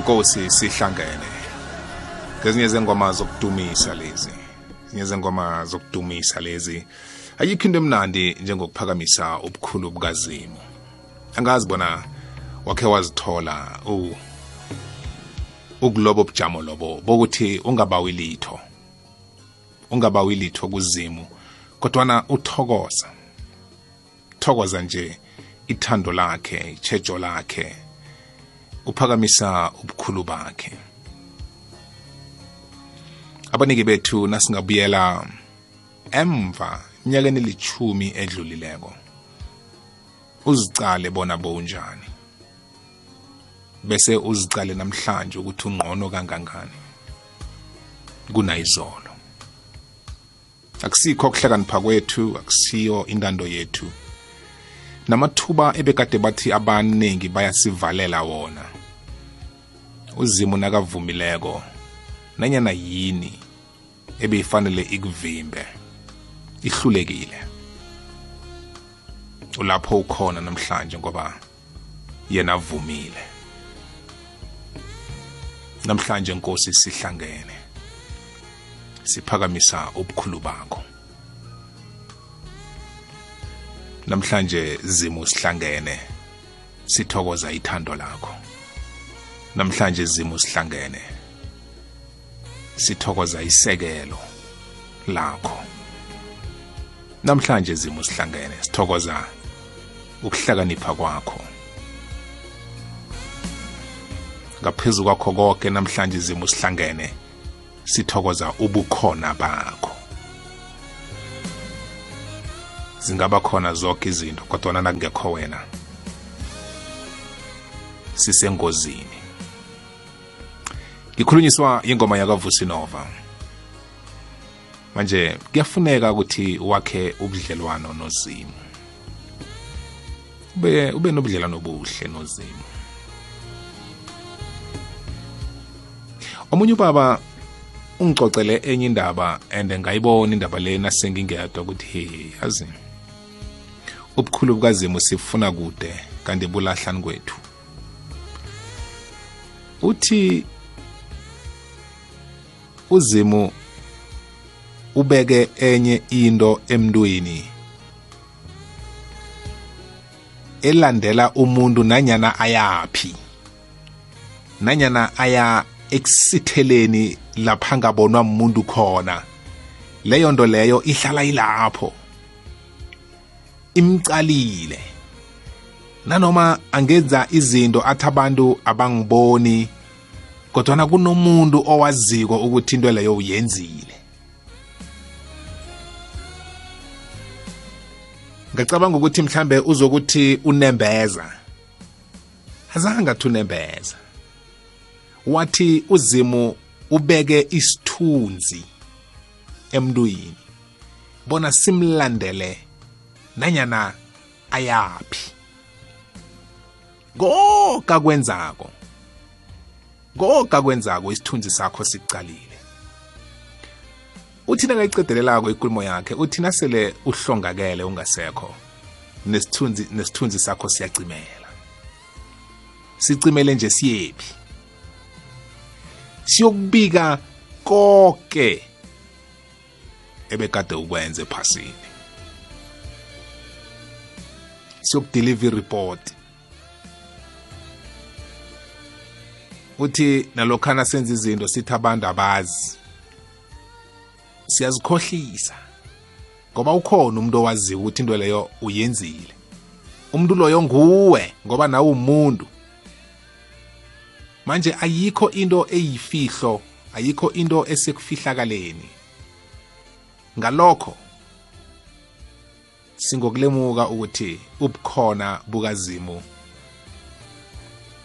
Nkosi sihlangene. Ngezinye zengoma zokudumisa lezi. Ezinye zengoma zokudumisa lezi. Ayikho into emnandi njengokuphakamisa ubukhulu bukazimu. Angazi bona wakhe wazithola u ukulobo bujamo lobo bokuthi ungabawi litho. Ungabawi litho kuzimu kodwana uthokoza. Thokoza nje ithando lakhe ichejo lakhe. Uphakamisa ubukhulu bakhe. Abaniki bethu nasingabuyela emva eminyakeni elithumi edlulileko uzicale bona bonjani bese uzicale namhlanje ukuthi ungqono kangangani. Kunayizolo. Akusikho ukuhlakanipha kwethu akusiyo intando yethu. Namathuba ebekade bathi abaningi bayasivalela wona. Uzimu nakavumileko nanyana yini ebeyifanele ikuvimbe ihlulekile? Ulapho ukhona namhlanje ngoba yena avumile. Namhlanje nkosi sihlangene siphakamisa ubukhulu bakho. Namhlanje zimu sihlangene sithokoza ithando lakho. Namhlanje zimu sihlangene. Sithokoza isekelo lakho. Namhlanje zimu sihlangene sithokoza ukuhlakanipha kwakho. Ngaphezu kwakho konke namhlanje zimu sihlangene sithokoza ubukhona bakho. Zingaba khona zonke izinto kodwa nakungekho wena sisengozini. Ngikhulunyiswa ingoma yakavusinova. Manje kuyafuneka ukuthi wakhe ubudlelwano nozimu. Ube ube nobudlelwano obuhle nozimu. Omunye ubaba ungicocele enye indaba and ngayibona indaba le nasengingedwa ukuthi he yazi ubukhulu bukazimu sifuna kude kanti bulahlani kwethu. Uthi uzimu ubeke enye into emntwini. Elandela umuntu nanyana ayaphi nanyana aya ekusitheleni lapha ngabonwa umuntu khona. Leyo nto leyo ihlala ilapho imcalile. Nanoma angenza izinto athi abantu abangiboni kodwana kunomuntu owaziko ukuthi into leyo uyenzile. Ngicabanga ukuthi mhlambe uzokuthi unembeza. Azange athi unembeza. Wathi uzimu ubeke isithunzi emntwini bona simlandele nanyana ayaphi. Konke kwenzako. Konke kwenzako isithunzi sakho sikucalile uthi nangayicedelelako ikulumo yakhe uthi nasele uhlongakele ungasekho nesithunzi nesithunzi sakho siyacimela. Sicimele nje siyephi? Siyokubika konke ebekade ukwenza ephasini. Siyokudeliver report. Uthi nalokhana senza izinto sithi abantu abazi. Siyazikhohlisa ngoba ukhona umuntu owaziyo ukuthi into leyo uyenzile. Umuntu loyo nguwe ngoba nawe umuntu. Manje ayikho into eyifihlo ayikho into esekufihlakaleni. Ngalokho singokulemuka ukuthi ubukhona bukazimu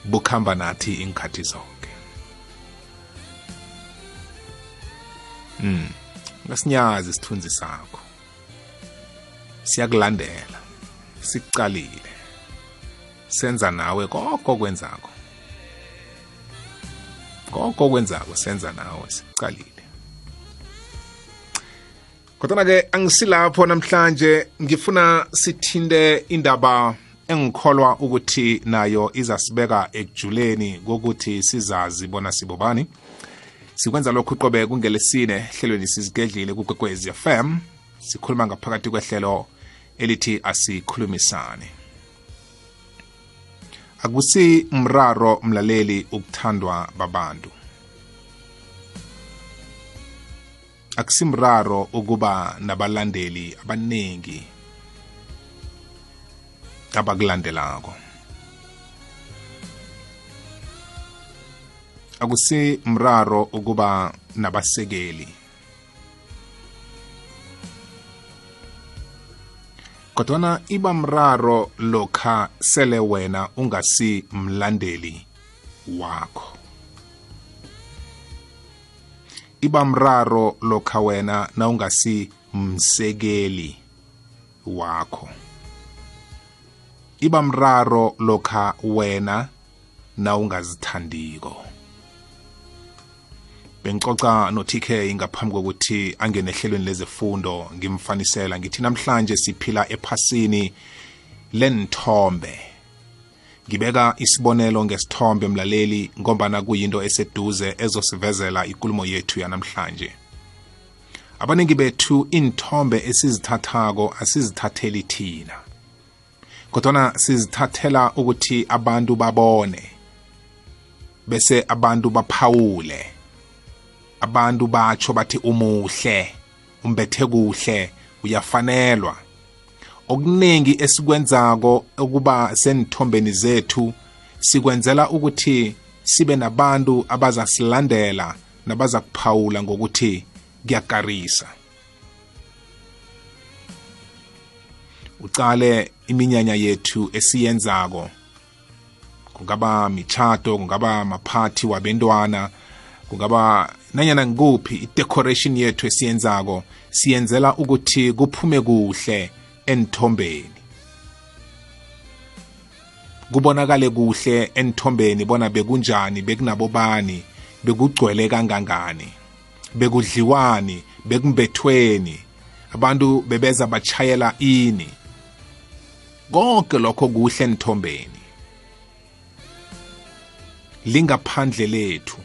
bukhamba nathi ingikhathi zonke. Mm ngasinyazi isithunzi sakho. Siyakulandela sikucalile. Senza nawe konke kwenzako konke kwenzako senza nawe sikucalile. Kodwa ke angisilapho namhlanje ngifuna sithinte indaba engikholwa ukuthi nayo izasibeka ekujuleni kokuthi sizazi bona sibobani. Sikwenza lokhu qobe kungelesine hlelweni sizigedlile kugwegwezi FM sikhuluma ngaphakathi kwehlelo elithi asikhulumisane. Akusi mraro mlaleli ukuthandwa babantu. Akusimraro ukuba nabalandeli abaningi. Abakulandelako akusi mraro ukuba nabasekeli. Kodwana iba mraro lokha sele wena ungasi mlandeli wakho. Iba mraro lokha wena na ungasi msekeli wakho. Iba mraro lokha wena na ungazithandiko bengicoca no-TK ngaphambi kokuthi angene ehlelweni lezefundo ngimfanisela ngithi namhlanje siphila ephasini lenthombe ngibeka isibonelo ngesithombe mlaleli ngombana kuyinto eseduze ezosivezela ikulumo yethu yanamhlanje. Abaningi bethu inthombe esizithathako asizithatheli thina. Kodwana sizithathela ukuthi abantu babone bese abantu baphawule abantu batsho bathi umuhle umbethe kuhle uyafanelwa. Okuningi esikwenzako ukuba senithombeni zethu sikwenzela ukuthi sibe nabantu abazasilandela nabaza kuphawula ngokuthi kuyakarisa. Ucale iminyanya yethu esiyenzako. Kungaba michato kungaba maphathi wabentwana kungaba nanyana ngikuphi i-decoration yethu esiyenzako siyenzela ukuthi kuphume kuhle enithombeni kubonakale kuhle enithombeni bona bekunjani bekunabobani bekugcwele kangangani bekudliwani bekumbethweni abantu bebeza bachayela ini. Konke lokho kuhle enithombeni lingaphandle lethu.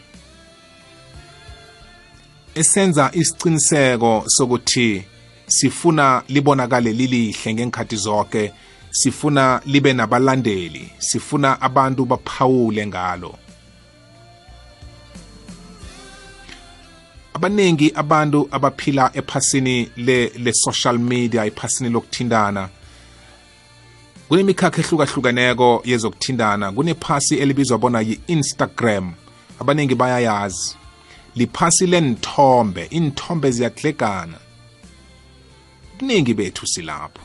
Esenza isiqiniseko sokuthi sifuna libonakale lilihle ngenkhathi zonke sifuna libe nabalandeli sifuna abantu baphawule ngalo. Abaningi abantu abaphila ephasini le, le social media ephasini lokuthindana kunemikhakha ehlukahlukeneko yezokuthindana kunephasi elibizwa bona yi-instagram. Abaningi bayayazi. Liphasi lenithombe inithombe ziyadlegana ubuningi bethu silapho.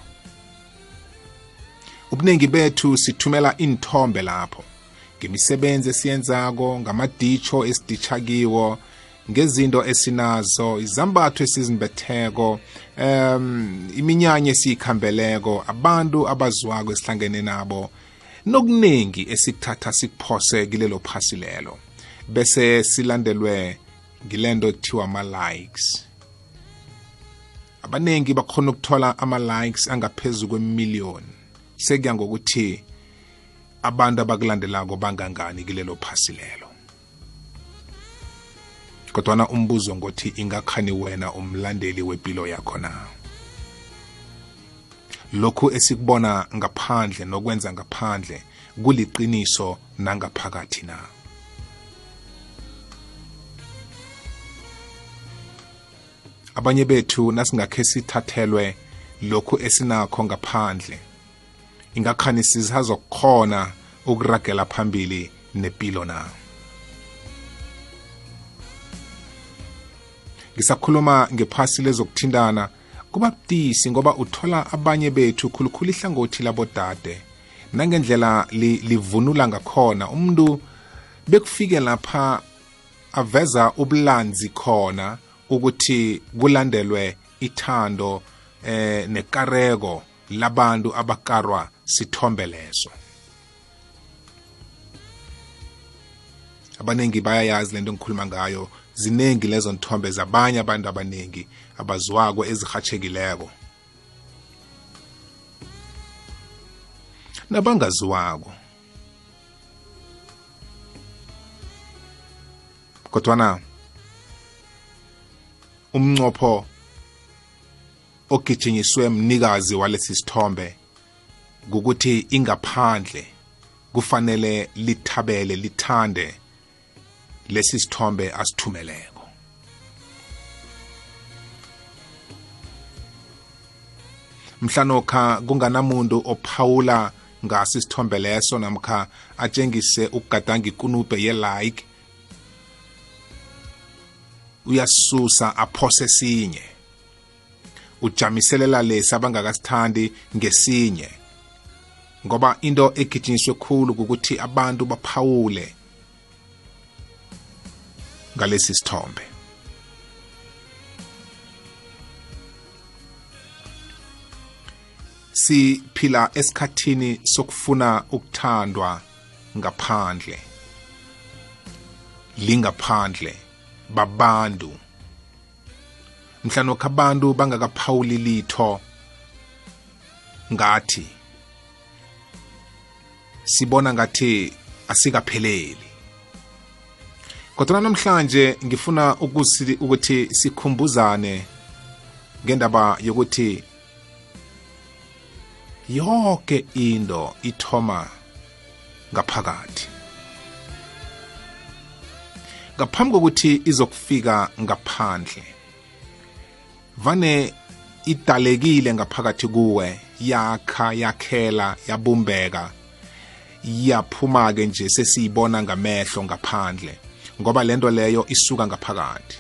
Ubuningi bethu sithumela inithombe lapho. Ngemisebenzi esiyenzako ngamaditsho esiditsha kiwo ngezinto esinazo izambatho esizimbetheko um iminyanya esiyikhambeleko abantu abaziwako esihlangene nabo nokuningi esikuthatha sikuphose kilelo phasi lelo. Bese silandelwe ngilento ekuthiwa ama-likes. Abaningi bakhona ukuthola ama-likes angaphezu kwemiliyoni sekuya ngokuthi abantu abakulandelako bangangani kilelo phasi lelo. Kodwana umbuzo ngothi ingakhani wena umlandeli wempilo yakho na? Lokhu esikubona ngaphandle nokwenza ngaphandle kuliqiniso nangaphakathi na? Abanye bethu nasingakhe sithathelwe lokhu esinakho ngaphandle ingakhani sisazokukhona ukuragela phambili nepilo na? Ngisakhuluma ngephasi lezokuthintana. Kuba budisi ngoba uthola abanye bethu khulukhulu ihlangothi labodade. Nangendlela livunula ngakhona umuntu bekufike lapha aveza ubulanzi khona ukuthi kulandelwe ithando eh nekareko labantu abakarwa sithombe leso. Abaningi bayayazi lento ngikhuluma ngayo. Ziningi lezo nthombe zabanye abantu abaningi abaziwako ezihatshekileko nabangaziwako. Kodwana umncopho ogijinyiswe mnikazi walesi sithombe ukuthi ingaphandle kufanele lithabele lithande. Lesi sithombe asithumeleko. Mhlanokha kunganamuntu ophawula ngasi isithombe leso namkha atshengise ukugadanga ikunube ye-like. Uyasusa aphose sinye. Ujamiselela lesi abangakasithandi ngesinye. Ngoba into egijinyiswe khulu ukuthi abantu baphawule. Ngalesi sithombe. Siphila esikhathini sokufuna ukuthandwa ngaphandle lingaphandle babantu. Mhlanokho abantu bangakaphawuli litho ngathi sibona ngathi asikapheleli. Kodwa namhlanje ngifuna ukuthi sikhumbuzane ngendaba yokuthi yonke into ithoma ngaphakathi. Ngaphambi kokuthi izokufika ngaphandle vane idalekile ngaphakathi kuwe yakha yakhela yabumbeka yaphuma-ke nje sesiyibona ngamehlo ngaphandle. Ngoba lento leyo isuka ngaphakathi.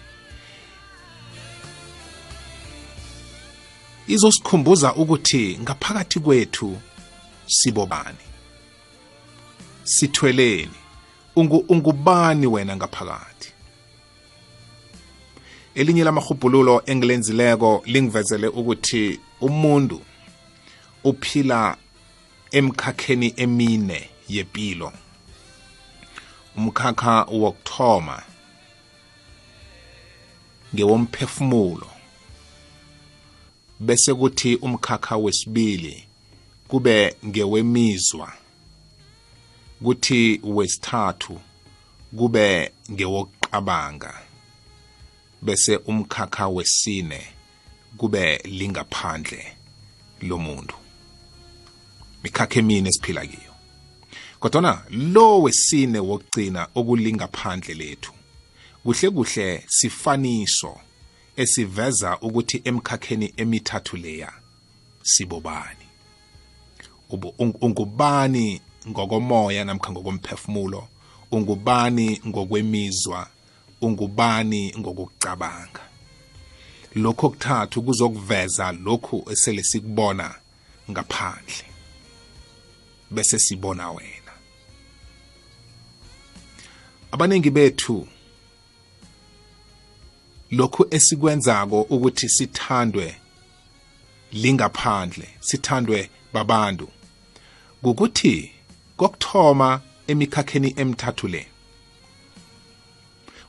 Izosikhumbuza ukuthi ngaphakathi kwethu sibobani? Sithweleni. Ungubani wena ngaphakathi? Elinye lamahubhululo engilenzileko lingivezele ukuthi umuntu uphila emkhakheni emine yempilo umkhakha wokuthoma ngewomphefumulo. Bese kuthi umkhakha wesibili kube ngewemizwa kuthi wesithathu kube ngewokuqabanga bese umkhakha wesine kube lingaphandle lomuntu. Mikhakha emine esiphila kiyo. Kodwana lo wesine wokugcina okulingaphandle lethu. Kuhle kuhle sifaniso esiveza ukuthi emkhakheni emithathu leya sibobani? Ungubani ngokomoya namkha ngokomphefumulo? Ungubani ngokwemizwa? Ungubani ngokucabanga lokho kuthathu kuzokuveza lokhu esele sikubona ngaphandle bese sibona wena. Abaningi bethu lokhu esikwenzako ukuthi sithandwe lingaphandle sithandwe babantu ukuthi kokuthoma emikhakheni emithathu le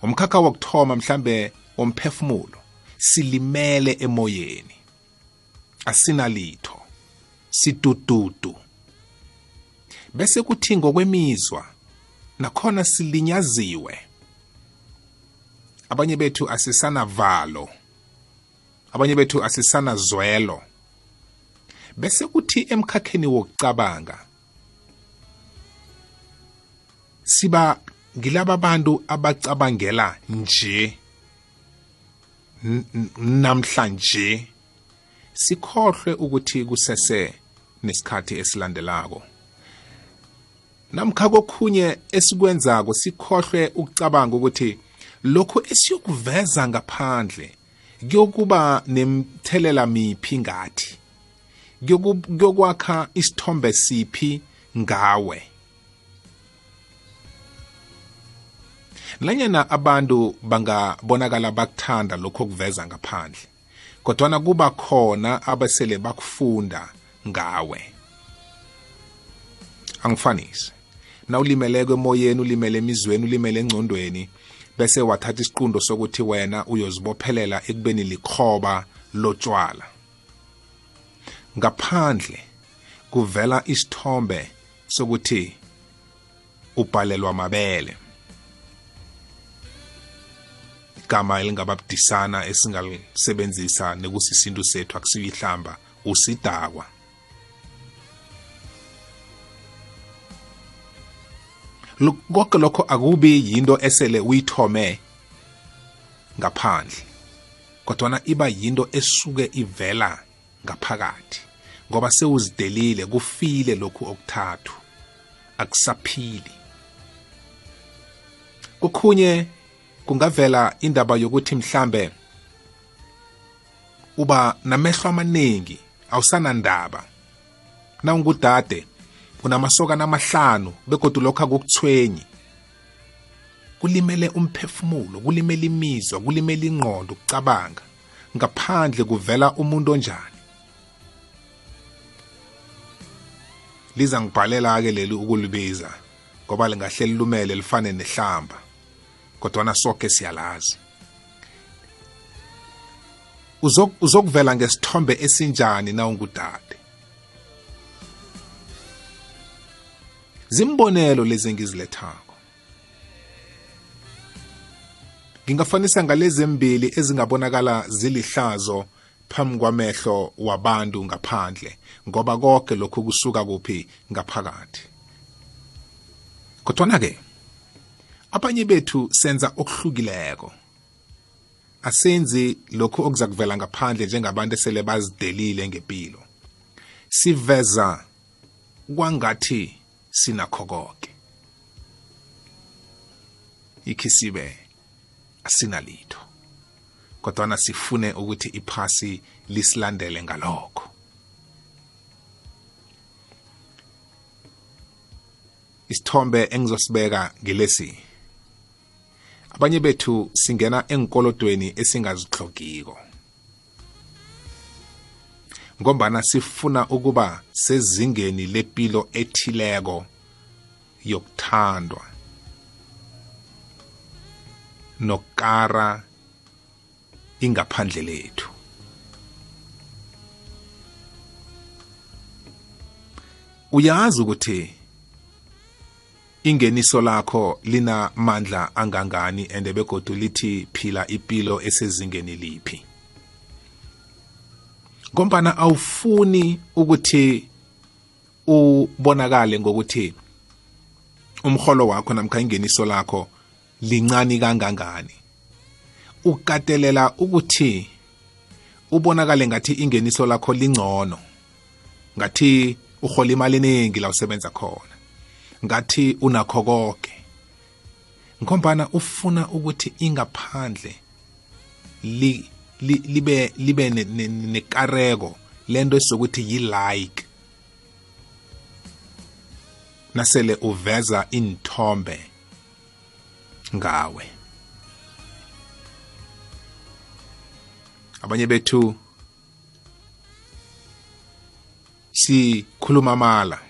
umkhakha wokuthoma mhlambe womphefumulo silimele emoyeni asinalitho sidududu bese kuthi ngokwemizwa nakhona silinyaziwe. Abanye bethu asisanavalo abanye bethu asisanazwelo bese kuthi emkhakheni wokucabanga siba ngilaba abantu abacabangela nje namhlanje. Sikhohlwe ukuthi kusese nesikhathi esilandelako. Namkha kokhunye esikwenzako sikhohlwe ukucabanga ukuthi lokhu esiyokuveza ngaphandle kuyokuba nemthelela miphi ngathi? Kuyokwakha isithombe siphi ngawe? Nanyana abantu bangabonakala bakuthanda lokho okuveza ngaphandle kodwana kuba khona abasele bakufunda ngawe angifanise. Na ulimeleko emoyeni ulimele emizweni ulimele engcondweni bese wathatha isiqundo sokuthi wena uyozibophelela ekubeni likhoba lotshwala. Ngaphandle kuvela isithombe sokuthi ubhalelwa mabele. Igama elingababudisana esingalisebenzisa nekusisintu sethu akusiyihlamba usidakwa. Konke lokho akubi yinto esele uyithome ngaphandle kodwana iba yinto esuke ivela ngaphakathi ngoba sewuzidelile kufile lokhu okuthathu akusaphili. Kukhunye kungavela indaba yokuthi mhlambe uba namehlo amaningi awusanandaba. Na ungudade unamasokana amahlanu begodwa lokho akukuthwenyi kulimele umphefumulo kulimele imizwa kulimele ingqondo ukucabanga. Ngaphandle kuvela umuntu onjani. Liza ngibhalela-ke leli ukulibiza ngoba lingahle lilumele lifane nehlamba. Kodwana sonke siyalazi. Uzokuvela ngesithombe esinjani na ungudade? Zimbonelo lezi engizilethako. Ngingafanisa ngalezi embili ezingabonakala zilihlazo phambi kwamehlo wabantu ngaphandle ngoba konke lokhu kusuka kuphi ngaphakathi. Kodwana ke abanye bethu senza okuhlukileko. Asenzi lokhu okuza kuvela ngaphandle njengabantu esele bazidelile ngempilo siveza kwangathi sinakho konke ikhisibe asinalitho kodwana sifune ukuthi iphasi lisilandele ngalokho. Isithombe engizosibeka ngelesi abanye bethu singena enkolodweni esingazihlogiko ngombana sifuna ukuba sezingeni lepilo ethileko yokuthandwa nokara ingaphandle lethu. Uyazi ukuthi ingeniso lakho linamandla angangani ende begodu lithi phila ipilo esezingeni liphi? Ngombana awufuni ukuthi ubonakale ngokuthi umholo wakho namkha ingeniso lakho lincani kangangani. Ukatelela ukuthi ubonakale ngathi ingeniso lakho lingcono ngathi uhola imali eningi la usebenza khona ngathi unakho konke ngombana ufuna ukuthi ingaphandle li, libe libe nekareko. Lento esizokuthi yi-like. Nasele uveza inthombe ngawe. Abanye bethu sikhuluma mala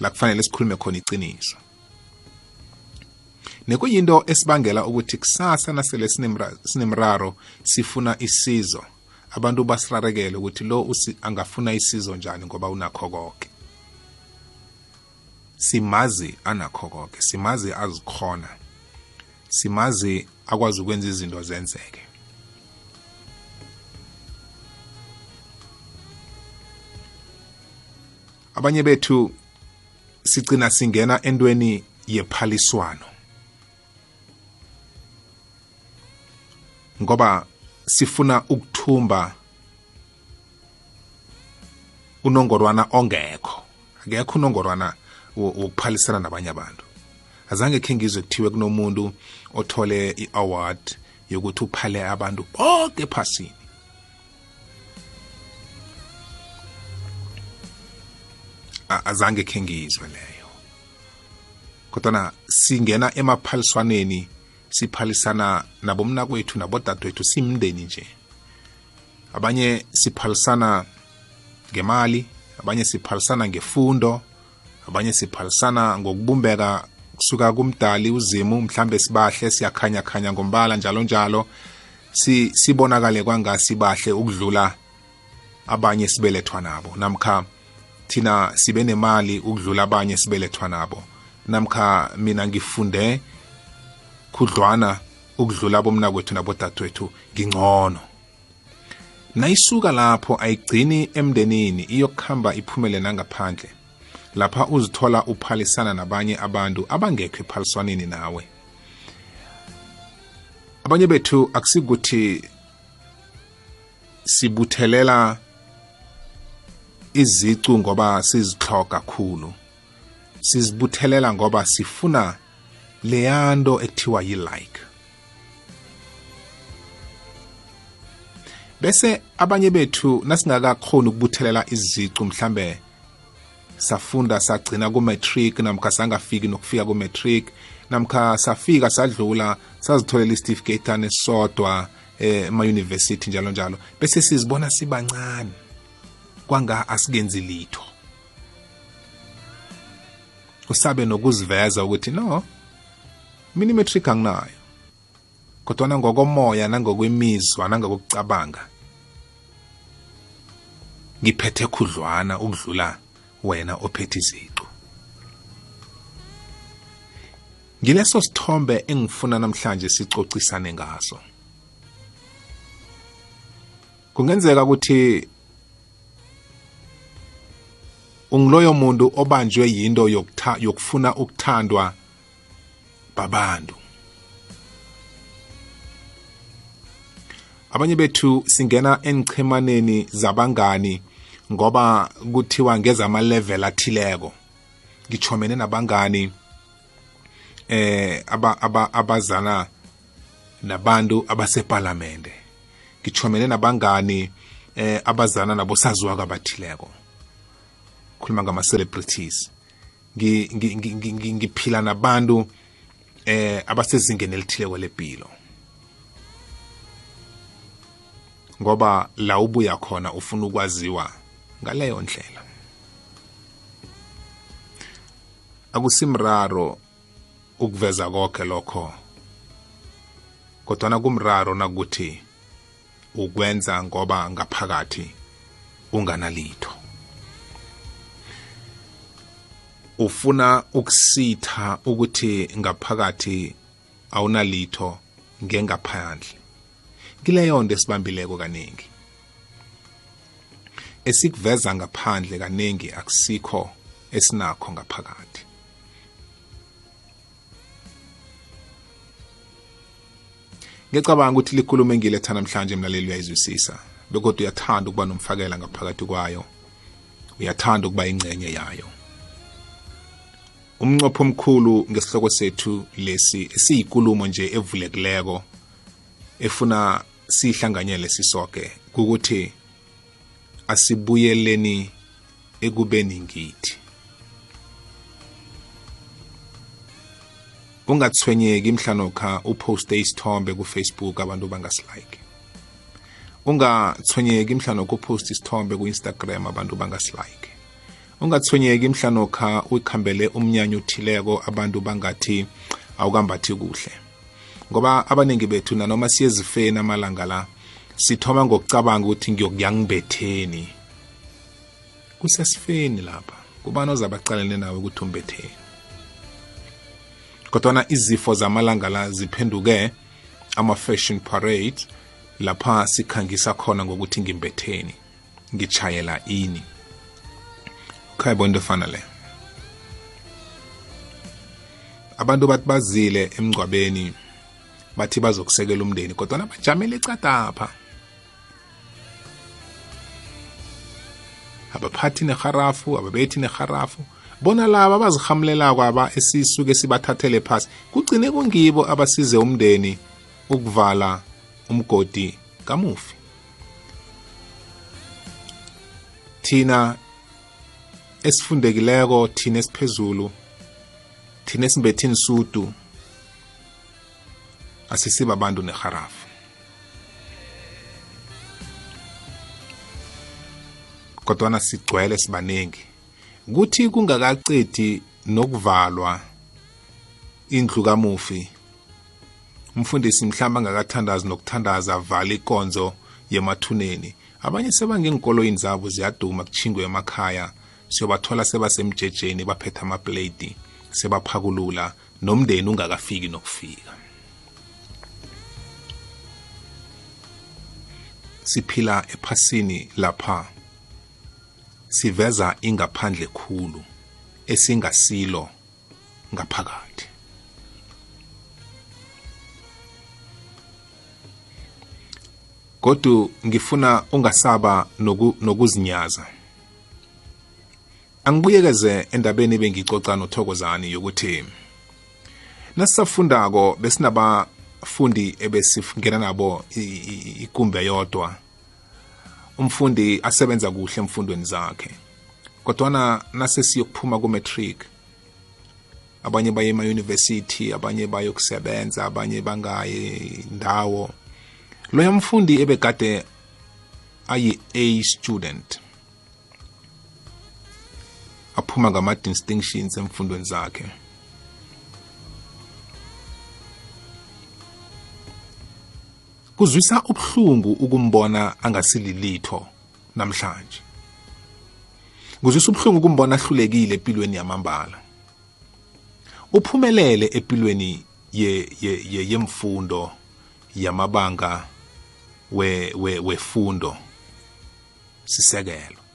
la kufanele sikhulume khona iqiniso. Nekuyinto esibangela ukuthi kusasa nasele sinemraro sifuna isizo. Abantu basirarekele ukuthi lo angafuna isizo njani ngoba unakho konke simazi anakho konke simazi azikhona simazi akwazi ukwenza izinto zenzeke. Abanye bethu sigcina singena entweni yephaliswano. Ngoba sifuna ukuthumba unongorwana ongekho. Akekho unongorwana wokuphalisana nabanye abantu. Azange khe ngizwe kuthiwe kunomuntu othole i-award yokuthi uphale abantu bonke ephasini. Azange khe ngizwe leyo. Kodwana singena emaphaliswaneni siphalisana nabomna kwethu nabodadewethu simndeni nje. Abanye siphalisana ngemali abanye siphalisana ngefundo abanye siphalisana ngokubumbeka kusuka kumdali uzimu mhlambe sibahle siyakhanya khanya ngombala njalo njalo. Si sibonakale kwangasibahle ukudlula abanye sibelethwa nabo. Namkha thina sibe nemali ukudlula abanye sibelethwa nabo. Namkha mina ngifunde khudlwana ukudlula bomnakwethu nabodadewethu ngingcono. Nayisuka lapho ayigcini emndenini iyokuhamba iphumele nangaphandle lapha uzithola uphalisana nabanye abantu abangekho ephaliswaneni nawe. Abanye bethu akusikuthi sibuthelela izicu ngoba sizihloga kakhulu. Sizibuthelela ngoba sifuna leyanto ekuthiwa yi-like. Bese abanye bethu nasingakakhoni ukubuthelela izicu mhlambe safunda sagcina ku-matric namkha sangafiki nokufika ku-matric namkha safika sadlula sazitholela isitifiketane sodwa eh, ema-university njalo njalo. Bese sizibona sibancane kwanga asikenzi litho. Usabe nokuziveza ukuthi no mina imetric anginayo kodwana ngokomoya nangokwemizwa nangokucabanga ngiphethe khudlwana ukudlula wena ophethe iziqu. Ngileso sithombe engifuna namhlanje sicocisane ngaso. Kungenzeka ukuthi ungiloyo muntu obanjwe yinto yokufuna ukuthandwa babantu. Abanye bethu singena enchemaneni zabangani ngoba kuthiwa ngezama level athileko. Ngithomene nabangani eh aba aba abazana nabantu abaseparlamente ngithomene nabangani eh abazana nabosaziwa kabathileko khuluma ngama celebrities ngiphila nabantu eh abasezingeni elithileko lempilo ngoba la ubuya khona ufuna ukwaziwa ngaleyo ndlela. Akusimraro ukuveza konke lokho kodwana kumraro nakuthi ukwenza ngoba ngaphakathi unganalitho. Ufuna ukusitha ukuthi ngaphakathi awunalitho ngengaphandle. Kileyo nto esibambileko kaningi. Esikuveza ngaphandle kaningi akusikho esinakho ngaphakathi. Ngiyacabanga ukuthi likhulumo engiletha namhlanje mlaleli uyayizwisisa. Bekodwa uyathanda ukuba nomfakela ngaphakathi kwayo. Uyathanda ukuba ingcenye yayo. Umnqopho omkhulu ngesihloko sethu lesi esiyikulumo nje evulekileko efuna sihlanganyele sisoke ukuthi asibuyeleni ekubeni ngithi. Ungathwenyeki mhlanokha uposte isithombe kufacebook abantu bangasilike. Ungathwenyeki mhlanokha uposte isithombe ku-instagram abantu bangasilike. Ungathwenyeki mhlanokha ukhambele umnyanya othileko abantu bangathi awukambathi kuhle. Ngoba abaningi bethu nanoma siyezifeni amalanga la sithoma ngokucabanga ukuthi ngiyokuya ngibetheni. Kusesifeni lapha kubani ozabaqalene nawe ukuthi umbetheni? Kodwana izifo zamalanga la ziphenduke ama-fashion parade lapha sikhangisa khona ngokuthi ngimbetheni ngitshayela ini. Khayibona into efana le. Abantu bathi bazile emngcwabeni bathi bazokusekela umndeni kodwana bajamele ecadapha abaphathi neharafu ababethi neharafu bona laba abazihamulelako aba esisuke sibathathele phasi kugcine kungibo abasize umndeni ukuvala umgodi kamufi. Thina esifundekileko thina esiphezulu thina esimbethini sudu asisiba abantu neharafu kodwana sigcwele sibaningi kuthi kungakacedi nokuvalwa indlu kamufi umfundisi mhlawumbe angakathandazi nokuthandaza avala ikonzo yemathuneni. Abanye sebangeenkoloyini zabo ziyaduma kuchingwe emakhaya. Siyobathola sebasemjejeni baphethe amaplate sebaphakulula nomndeni ungakafiki nokufika. Siphila ephasini lapha siveza ingaphandle khulu esingasilo ngaphakathi. Kodwa ngifuna ungasaba nokuzinyaza. Angibuyekeze endabeni bengicoca nothokozani yokuthi nasisafundako besinabafundi ebesingena nabo ikumbe yodwa umfundi asebenza kuhle emfundweni zakhe. Kodwana nasesiyokuphuma ku-matric abanye baye ema-university abanye bayokusebenza abanye bangaye ndawo. Loya mfundi ebegade ayi-a student. Aphuma ngama-distinctions emfundweni zakhe. Kuzwisa ubuhlungu ukumbona angasililitho namhlanje. Kuzwisa ubuhlungu ukumbona ahlulekile empilweni yamambala. Uphumelele empilweni yemfundo ye, ye, yamabanga we, we, wefundo. Sisekelo.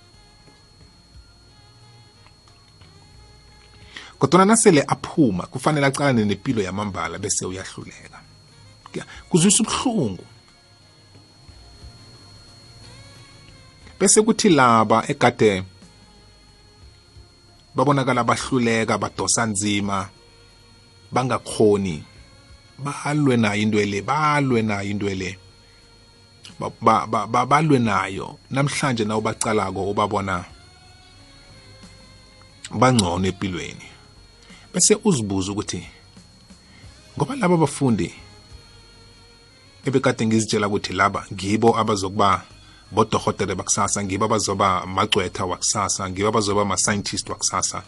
Kodwa nasele aphuma kufanele acalane nempilo yamambala bese uyahluleka. Kuzwisa ubuhlungu. Bese kuthi laba egade babonakala bahluleka badosa nzima bangakhoni balwe nayo into le balwe nayo into le balwe nayo. Namhlanje nawo bacalako ubabona bangcono empilweni bese uzibuza ukuthi ngoba laba bafundi ebekade ngizitshela ukuthi laba ngibo abazokuba bodohotere bakusasa ngibo abazoba magcwetha wakusasa ngibo abazoba ama-scientist wakusasa.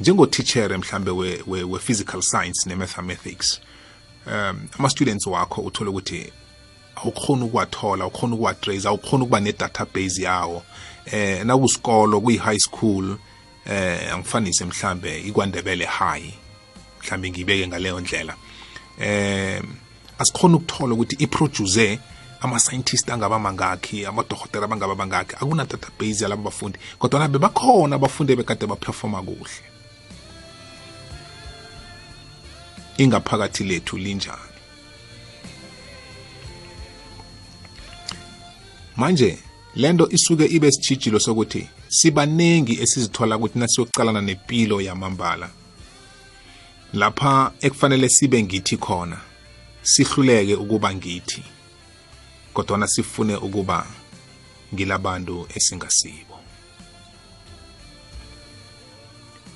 Njengotithere mhlambe we-physical we, we science ne-mathematics um ama-students wakho uthole ukuthi awukhona ukuwathola awukhona ukuwatrace awukhona ukuba ne-database yawo. Eh nakusikolo kuyi-high school eh angifanise mhlambe ikwandebele high. Mhlambe ngibeke ngaleyo ndlela. Eh asikhona ukuthola ukuthi iproduce ama-scientist angaba mangakhi amadokotela abangaba bangakhi akuna database yalabo bafundi kodwa nabe bakhona abafundi bekade baperforma kuhle. Ingaphakathi lethu linjani? Manje lento isuke ibe sijijilo sokuthi sibaningi esizithola ukuthi nasiyocalana nempilo yamambala. Lapha ekufanele sibe ngithi khona sihluleke ukuba ngithi kodwana sifune ukuba ngilabantu esingasibo.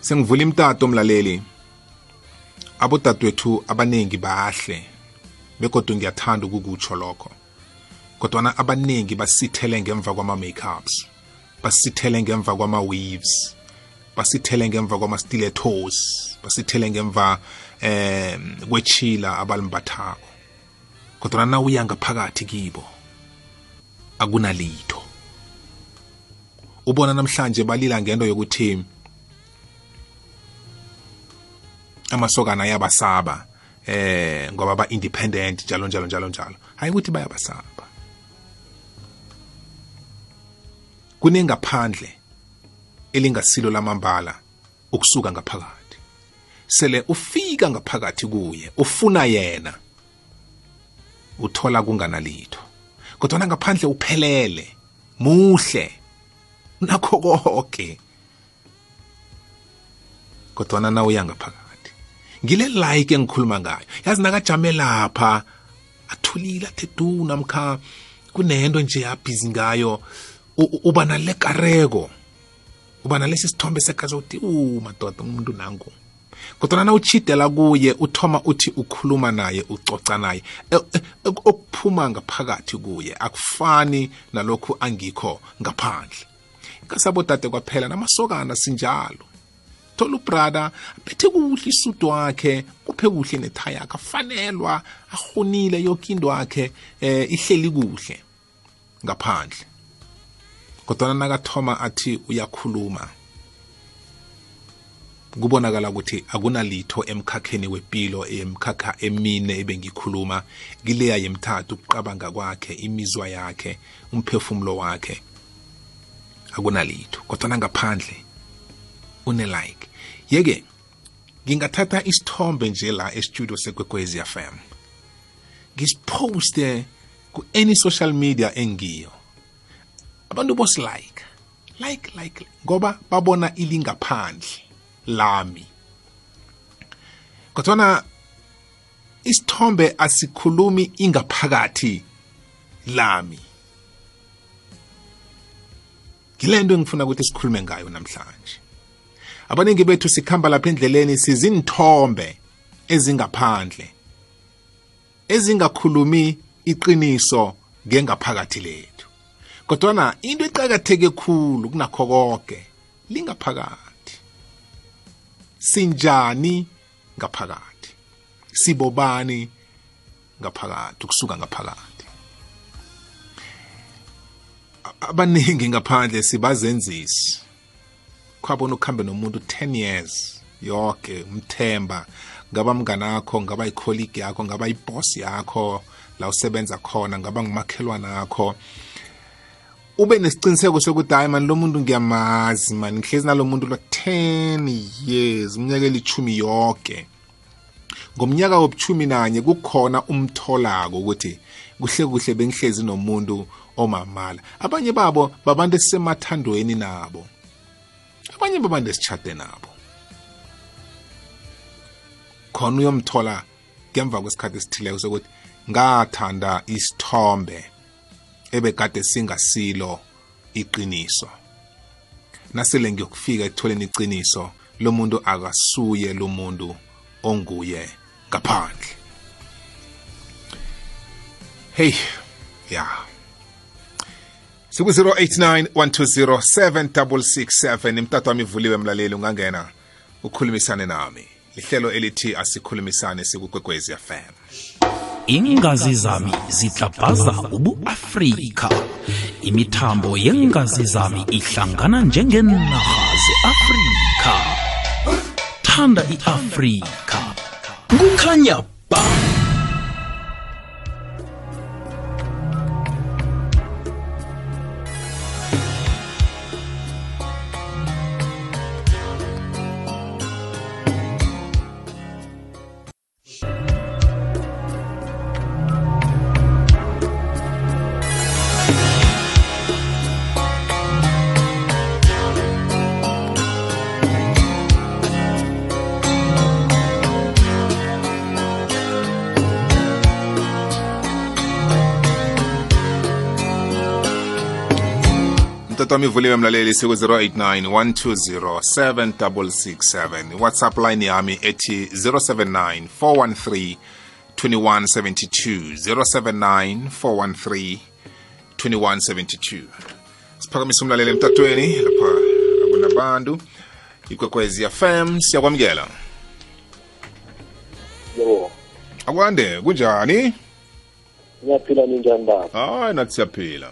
Sengivula imtato mlaleli. Abodadewethu abaningi bahle bekodwa ngiyathanda ukukutsho lokho kodwana abaningi basithele ngemva kwama-makeups. Basithele ngemva kwama-weaves basithele ngemva kwama-stilettos basithele ngemva eh kwechila abalimbathako. Kodwa na uya ngaphakathi kibo akunalitho. Ubona namhlanje balila ngento yokuthi amasokana ayabasaba eh ngoba ba independent njalo njalo njalo njalo. Hayi ukuthi bayabasaba. Kunengaphandle elingasilo lamambala ukusuka ngaphakathi. Sele ufika ngaphakathi kuye ufuna yena uthola kunganalitho. Kodwa ngaphandle uphelele muhle nakho konke. Kodwa na uya ngaphakathi. Ngile like engikhuluma ngayo. Yazi nakajame lapha athulile athe du namkha kunento nje yabhizi ngayo. Uba nale kareko uba nalesi sithombe sekazi uthi u madoda umuntu nangu. Kodwa na uchidela kuye uthoma uthi ukhuluma naye ucoca naye. E, e, okuphuma ngaphakathi kuye akufani nalokhu angikho ngaphandle. Kasabodade kwaphela namasokana sinjalo. Thola ubrada aphethe kuhle isudu wakhe kuphe kuhle nethaya yakhe afanelwa ahonile yoke into wakhe eh ihleli kuhle ngaphandle. Kodwa nakathoma athi uyakhuluma kubonakala ukuthi akunalitho emkhakheni wempilo emkhakha emine ebengikhuluma kileya yemthathu ukuqabanga kwakhe imizwa yakhe umphefumulo wakhe akunalitho. Kodwa nangaphandle une-like. Yeke ngingathatha isithombe nje la estudio sekwekwezi FM ngisiphoste ku-any social media engiyo. Abantu bosilike like like ngoba babona ilingaphandle lami. Kodwana isithombe asikhulumi ingaphakathi lami. Ngilento engifuna ukuthi sikhulume ngayo namhlanje. Abaningi bethu sikhamba lapha endleleni sizinthombe ezingaphandle ezingakhulumi iqiniso ngengaphakathi lethu kodwana into eqakatheke khulu kunakho konke lingaphakathi. Sinjani ngaphakathi? Sibobani ngaphakathi? Ukusuka ngaphakathi. Abaningi ngaphandle sibazenzisi. Khwabona ukuhambe nomuntu 10 years yonke umthemba ngaba mnganakho ngaba icolleague yakho ngaba iboss yakho la usebenza khona ngaba ngumakhelwana akho ube nesiciniseko sokuthi hayi mani lo muntu ngiyamazi mani ngihlezi nalo muntu lo 10 years iminyaka elithumi yonke ngomnyaka wobuchumi nanye kukhona umtholako ukuthi kuhle kuhle bengihlezi nomuntu omamala. Abanye babo babantu esisemathandweni nabo. Abanye babantu esitshade nabo. Khona uyomthola ngemva kwesikhathi esithileko sokuthi ngathanda isithombe. Ebekade singasilo iqiniso. Nasele ngiyokufika ekutholeni iqiniso lo muntu akasuye lo muntu onguye ngaphandle. Hey ya. Yeah. siku-089 120 7667 imtatu wami ivuliwe mlaleli ungangena ukhulumisane nami. Lihlelo elithi asikhulumisane sikugwegwezi fm ingazi zami zitlabhaza ubuafrika. Imithambo yengazi zami ihlangana njengenarha ze-afrika. Thanda i-afrika. Kukhanya ba wami ivuliwe mlaleli siku-089 120 7667 whatsapp line yami ethi 079 413 2172 079 413 2172 siphakamisa umlaleli emtatweni lapha akunabantu ikwekwezi fm siyakwamukela. Yebo. Akwande kunjani? Ngiyaphila ninjani baba? Hayi nathi siyaphila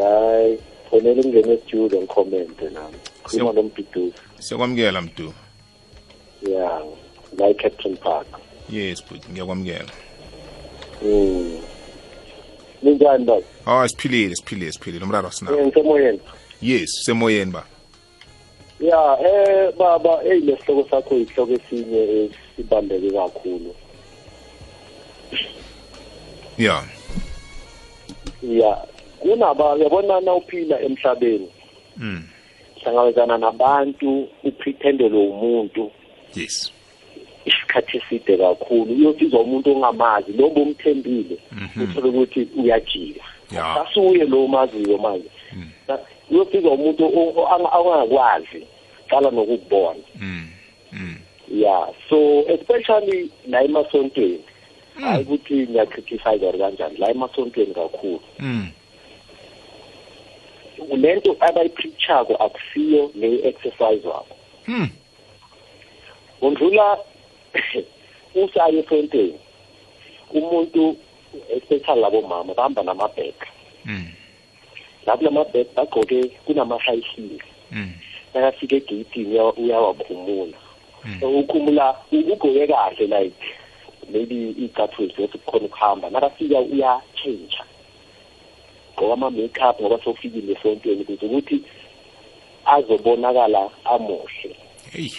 hayi fonele ungene estudio ngikhomente nami. Khuluma lombhiduzi siyakwamukela mdu ya la e-captain park. Yes bhuti ngiyakwamukela. Mm ninjani baba? Hayi siphilile siphilile siphilile. Umraro sinawo Eh, ngisemoyeni yes semoyeni ba. Ya eh baba hey lesihloko sakho yihloko esinye esibambeke kakhulu. Ya. Ya. Kunaba yabona na uphila emhlabeni. Mm. hlangabezana nabantu upretendele umuntu. Yes. Isikhathi eside kakhulu uyofizwa umuntu ongamazi lo bomthembile uthole ukuthi uyajika. Ya. asuye lo maziyo manje. Uyofizwa umuntu o- o- anga- angakwazi qala nokukubona. Mm. Mm. ya so especially la emasontweni. Hayi ukuthi ngiyacriticize or kanjani la emasontweni kakhulu. Mm. Lento abayipreachako akusiyo le exercise wakho Mm. undlula usaye esontweni umuntu especially labo mama bahamba namabhega Mm. la kulamabhega bagqoke kunama-high heel Mm. nakafika egeyitini uya- uyawakhumula Mm. so ukhumula ugqoke kahle like maybe iy'cathulo zokuthi kukhona ukuhamba nakafika uya-change gqoka ama-makeup ngoba sofikile esontweni ukuze ukuthi azobonakala amuhle Hey.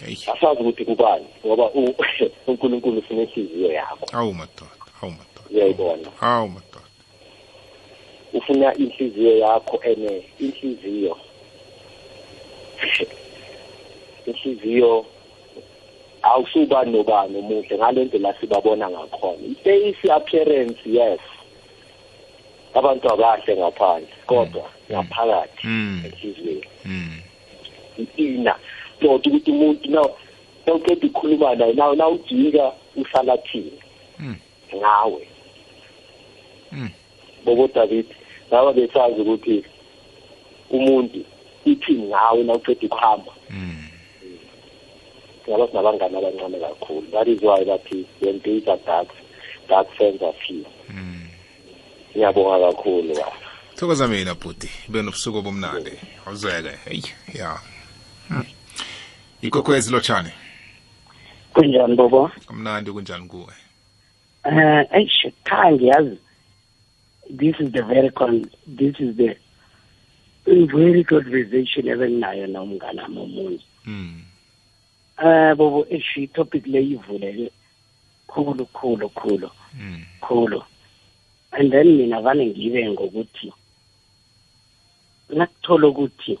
Hey. asazi ukuthi kubani ngoba unkulunkulu ufuna inhliziyo yakho Awu madoda. Awu madoda. uyayibona Awu madoda. ufuna inhliziyo yakho ene inhliziyo inhliziyo awusuba nobani omuhle ngale ndlela sibabona ngakhona i-face appearance yes abantu abahle ngaphandle kodwa ngaphakathi Mm. enhliziyweni Mm. i-ina not ukuthi umuntu na nawuqeda ukukhuluma naye naw nawujika uhlala thini Mm. ngawe Mm. bobo David ngaba besazi ukuthi umuntu ithi ngawe nawuqeda ukuhamba Mm. ngaba sinabangani abancane kakhulu that is why bathi when days are dark dark friends are few Mm. Ngiyabonga kakhulu baba Thokoza mina bhuti. Ibe nobusuku obumnandi. Awuzeke. Hey. Ya. Mm. Ikokwezi lotshani. kunjani bobo Kamnandi kunjani kuwe? eh eish cha ngiyazi this is the very con this is the very conversation ebenginayo nomngane wami omunye Mm. eh bobo eish i-topic le ivuleke khulu khulu khulu Mm. khulu and then mina vane ngibe ngokuthi nakuthola ukuthi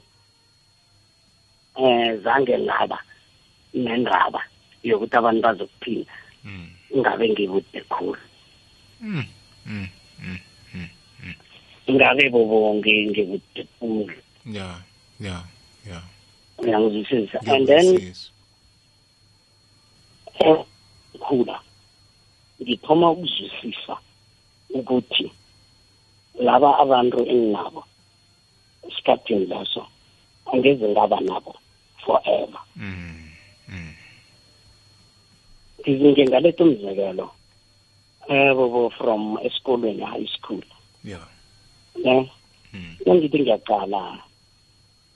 eh zange ngaba nendaba yokuthi abantu bazokuphila Mm. ngabe ngibude khulu Mm. Mm. ngabe bobo ngi- ngikude khulu Ya. Ya. Ya. uyangizwisisa and then Ngiyakuzwisisa. eh, khula ngithoma ukuzwisisa ukuthi laba abantu enginabo esikhathini leso angeze ngaba nabo forever ngizinge ngaletha umzekelo eh bobo from esikolweni high school Ya. ne Mm. nangithi ngiyaqala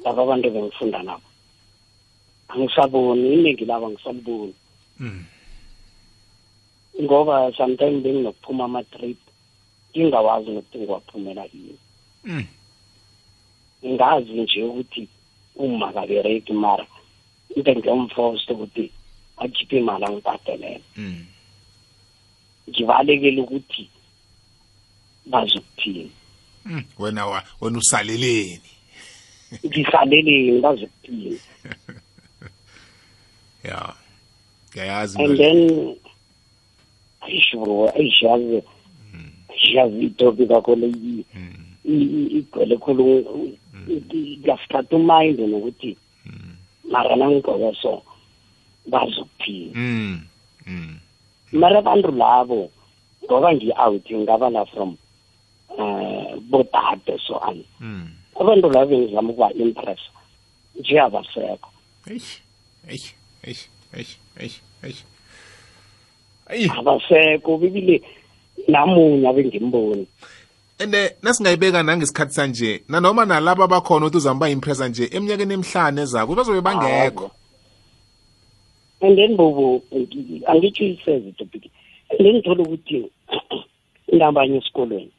laba abantu bengifunda nabo angisaboni iningi labo angisaliboni Mm. ngoba sometimes benginokuphuma ama-trip ngingawazi nokuthi ngiwaphumela yini Mm. ngazi nje ukuthi uma kabereki mara into ngiyomfosta ukuthi akhiphe imali angibhadelele Mm. ngibalekele ukuthi bazokuthini Mm. Wena wa wena usaleleni. ngisaleleni bazokuthini Ya. Ngiyayazi and mina. then ayisho ayishazi yazi itopic kakhulu i- Mm. i- i- igcwele khulu kuyasikhathi umind nokuthi mara nangigqoke so bazokuthini Mm. Mm. mara abantu labo ngoba ngi-out ngingaba la from um bodade so on Mm. abantu labo bengizama ukuba impress nje abasekho Eish. Eish. Eish. Eish. Eish. Eish. Ayi. abasekho bibile namunye abengimboni ende nasingayibeka nangesikhathi sanje nanoma nalabo abakhona ukuthi uzama impressa nje eminyakeni emihlanu ezako bazobe bangekho and then bobo ngi- angitsho iseze topic ngithole ukuthi ngabanye esikolweni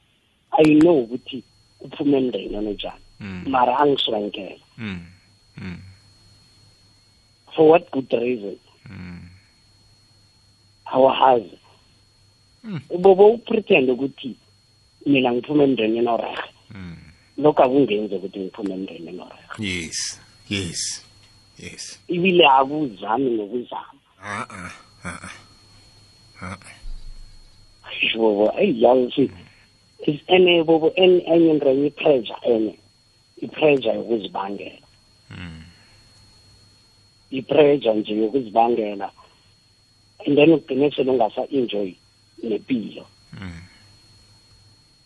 i know ukuthi uphume emndeni onojani Mm. mara angisirankela Mm. Mm. for what good reason awahazi. Bobo upretend ukuthi mina ngiphume emndenini orehe Mm. lokho akungenzi ukuthi ngiphume emndenini orehe yes yes yes. Ibile akuzami nokuzama. Ah ah ah ah Eish, bobo eyi yazi is ene bobo en- enye into enye i-pressure enye i-pressure yokuzibangela. Mm. i-pressure nje yokuzibangela. And then ugcine sele ungasa-enjoy. Nempilo Mm.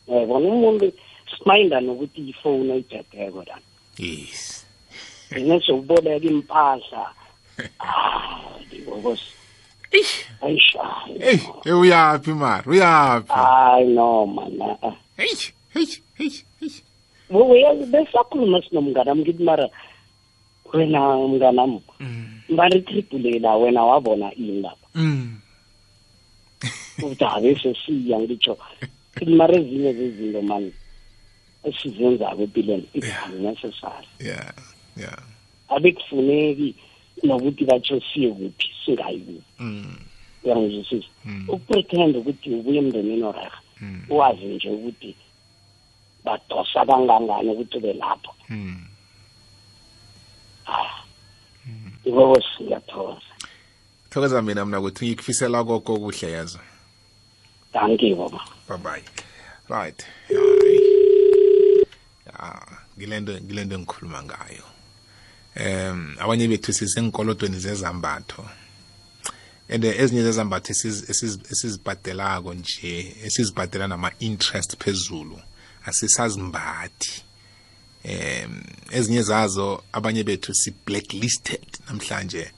yabona umuntu simayinda nokuthi ifowuni oyithetheko dani yes. Gcine sewuboleka impahla. Ah ngibokos ayishayi hey hey, uyaphi mara uyaphi? Hayi no man ah. hey hey hey hey uyazi besakhuluma sinomnganam ngithi mara wena mnganam mbaritripulela wena wabona ini lapha. Mm. Ukuthi habe sesiya ngitsho ngithi mara ezinye zezinto mani esizenzako empilweni i-necessary yeah yeah. Abe kufuneki nokuthi batsho siye kuphi singayi kuphi mm. Uyangizwisisa ukupretend ukuthi ubuye emndenini oreha wazi nje ukuthi badosa kangangani ukuthi ube lapho. Mm. Ikoko siyathokoza thokoza mina mina ukuthi ngikufisela koko kuhle yazo danke baba. Bye bye right ya ngilento ngilento engikhuluma ngayo. Em abanye bethu sisenkolodweni zezambatho. And ezinye zezambatho esiz- esiz- esizibhadelako nje esizibhadela nama-interest phezulu asisazimbathi. Em ezinye zazo abanye bethu si-blacklisted namhlanje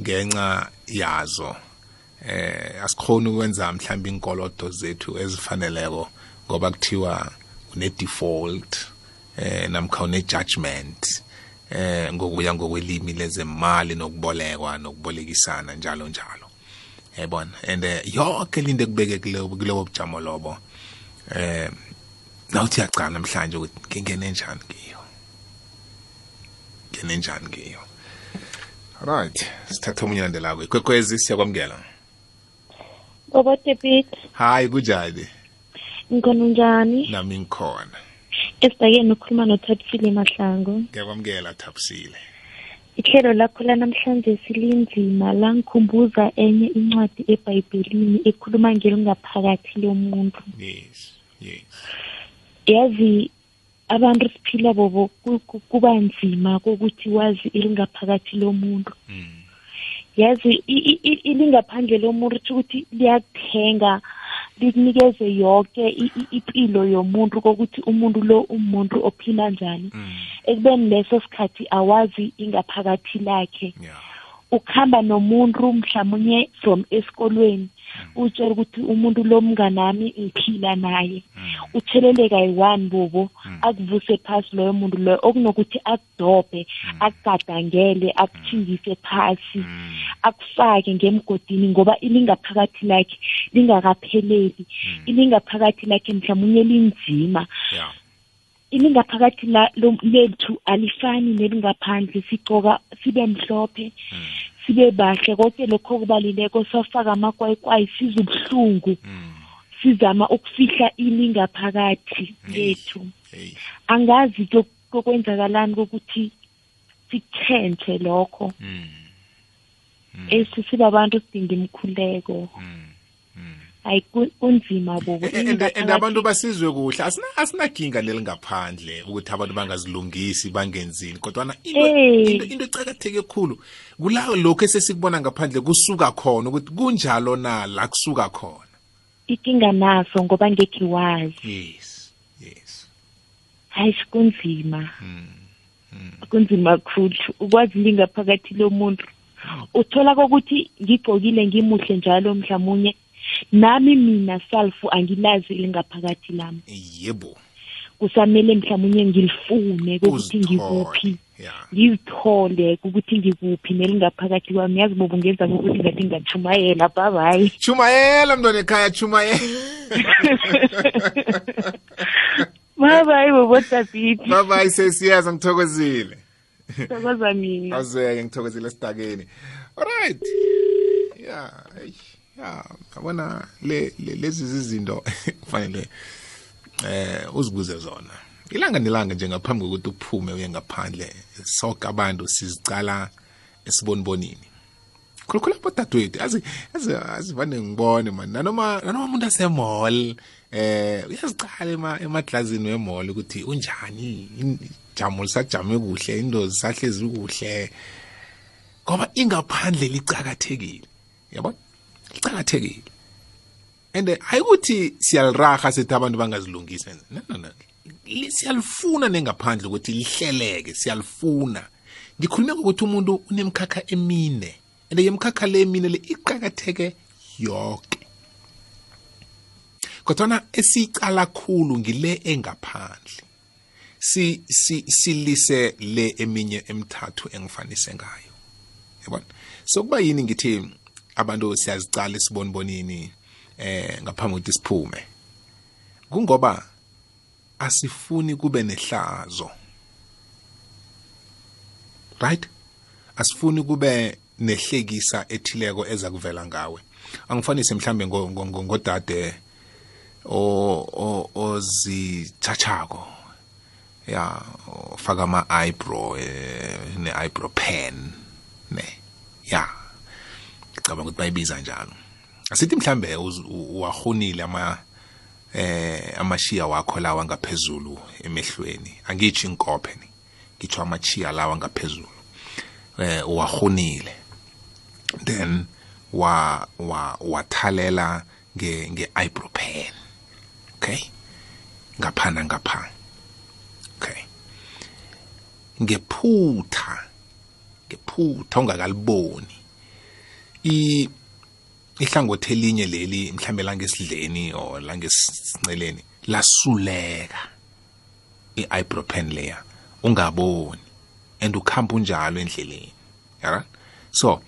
ngenxa yazo. Eh asikhoni ukwenza mhlawumbe inkolodo zethu ezifaneleko ngoba kuthiwa une default eh namkha une judgment eh ngokuya ngokwelimi lezemali nokubolekwa nokubolekisana njalo njalo. Yabona? And eh, yonke into ekubeke kuleyo kuleyo bujamo lobo eh nawuthi yacala namhlanje ukuthi ngingene njani kiyo? Ngene njani kiyo? Right. Sithatha omunye landelako ikwekwezi siyakwamukela. Baba Tepit, hayi kunjani ngikhona njani? nami ngikhona Esidakeni ukhuluma noThathile Mahlango. ngiyakwamukela thapsile Ihlelo lakho lanamhlanje silinzima langikhumbuza enye incwadi eBhayibhelini ekhuluma ngelingaphakathi lomuntu. yes yes Yazi abantu siphila bobo ku- ku- kuba nzima kokuthi wazi ilingaphakathi lomuntu. mm. Yazi i- i- i- ilingaphandle lomuntu ukuthi ukuthi liyakuthenga likunikeze yonke i- i- impilo yomuntu kokuthi umuntu lo umuntu ophila njani. Mm. ekubeni leso sikhathi awazi ingaphakathi lakhe. Yeah. Ukuhamba nomuntu mhlawumunye from esikolweni. Utshela ukuthi umuntu lo mnganami ngiphila naye. Utheleleka yi-one bobo. Akuvuse phasi loyo muntu loyo okunokuthi akudobhe akugadangele akuthingise phasi. Akufake ngemgodini ngoba ilingaphakathi lakhe lingakapheleli. Ilingaphakathi lakhe mhlawumunye linzima. Yeah. Ilingaphakathi lethu alifani nelingaphandle sigcoka sibe mhlophe sibe bahle. Konke lokho okubalileko safaka amakwayikwayi sizwe ubuhlungu. Mm. sizama ukufihla ilingaphakathi lethu angazi ko- kokwenzakalani kokuthi sikutshentshe lokho. Mm. esi sibabantu sidinga imikhuleko. Hayi ku- kunzima bobo. And and Ilingaphakathi- abantu basizwe kuhle. Asina asinakinga nelingaphandle ukuthi abantu bangazilungisi bangenzini kodwa into Eh. into into ecakatheke khulu kula lokho esesikubona ngaphandle kusuka khona ukuthi kunjalo na la kusuka khona? Ikinga naso ngoba ngekhe wazi. Yes yes. Hayi kunzima kunzima kakhulu ukwazi lingaphakathi lomuntu. Uthola kokuthi ngigqokile ngimuhle njalo mhlawumunye nami mina self angilazi lingaphakathi lami. Yebo. Kusamele mhlawumunye ngilifune kokuthi ngikuphi. ngizithole ukuthi ngikuphi nelingaphakathi kwami. Yazi bobo ngenza kokuthi ngathi ngachumayela babayi chumayela mntwana ekhaya chumayela babayi bobotabiti babayi sesiyaza ngithokozile. Thokoza mina. Azeke ngithokozile esidakeni. Alright yeah yeah yabona le le- lezi zizinto kufanele eh uzibuze zona. Ilanga nelanga nje ngaphambi kokuthi uphume uye ngaphandle sonke abantu sizicala esibonibonini khulukhulu lapho dadewethu azi azi azivane ngibone man. Nanoma nanoma umuntu asemall eh uyazicala ema emadlazini wemall ukuthi unjani? Ijamo lisajame kuhle into zisahlezi kuhle. Ngoba ingaphandle licakathekile yabona licakathekile and ayikuthi siyaliraha sithi abantu bangazilungisi. No no no. Li- siyalifuna nengaphandle ukuthi lihleleke siyalifuna. Ngikhulume ngokuthi umuntu unemkhakha emine and yemkhakha le mina le iqakatheke yonke kodwana esiyicala khulu ngile engaphandle si si silise le eminye emithathu engifanise ngayo. Yabona? So kuba yini ngithi abantu siyazicala isibonibonini eh ngaphambi kokuthi siphume. Kungoba asifuni kube nehlazo. Right? Asifuni kube nehlekisa ethileko eza kuvela ngawe. Angifanise mhlambe ngodade ozithathako. Ya ufaka ama-eyebrow eh, ne-eyebrow pen ne ya. Ngicabanga ukuthi bayibiza njalo. Asithi mhlambe uwahonile ama eh amashiya wakho lawa ngaphezulu emehlweni. Angitsho inkophe ni ngitsho amachiya lawa ngaphezulu eh uwahonile. Then wa wa wathalela nge nge pen okay? Ngaphana ngapha okay? Ngephutha ngephutha ungakaliboni ihlangothi elinye leli mhlambe langesidleni or langesinceleni lasuleka pen layer ungaboni and ukhamba unjalo endleleni. Yara so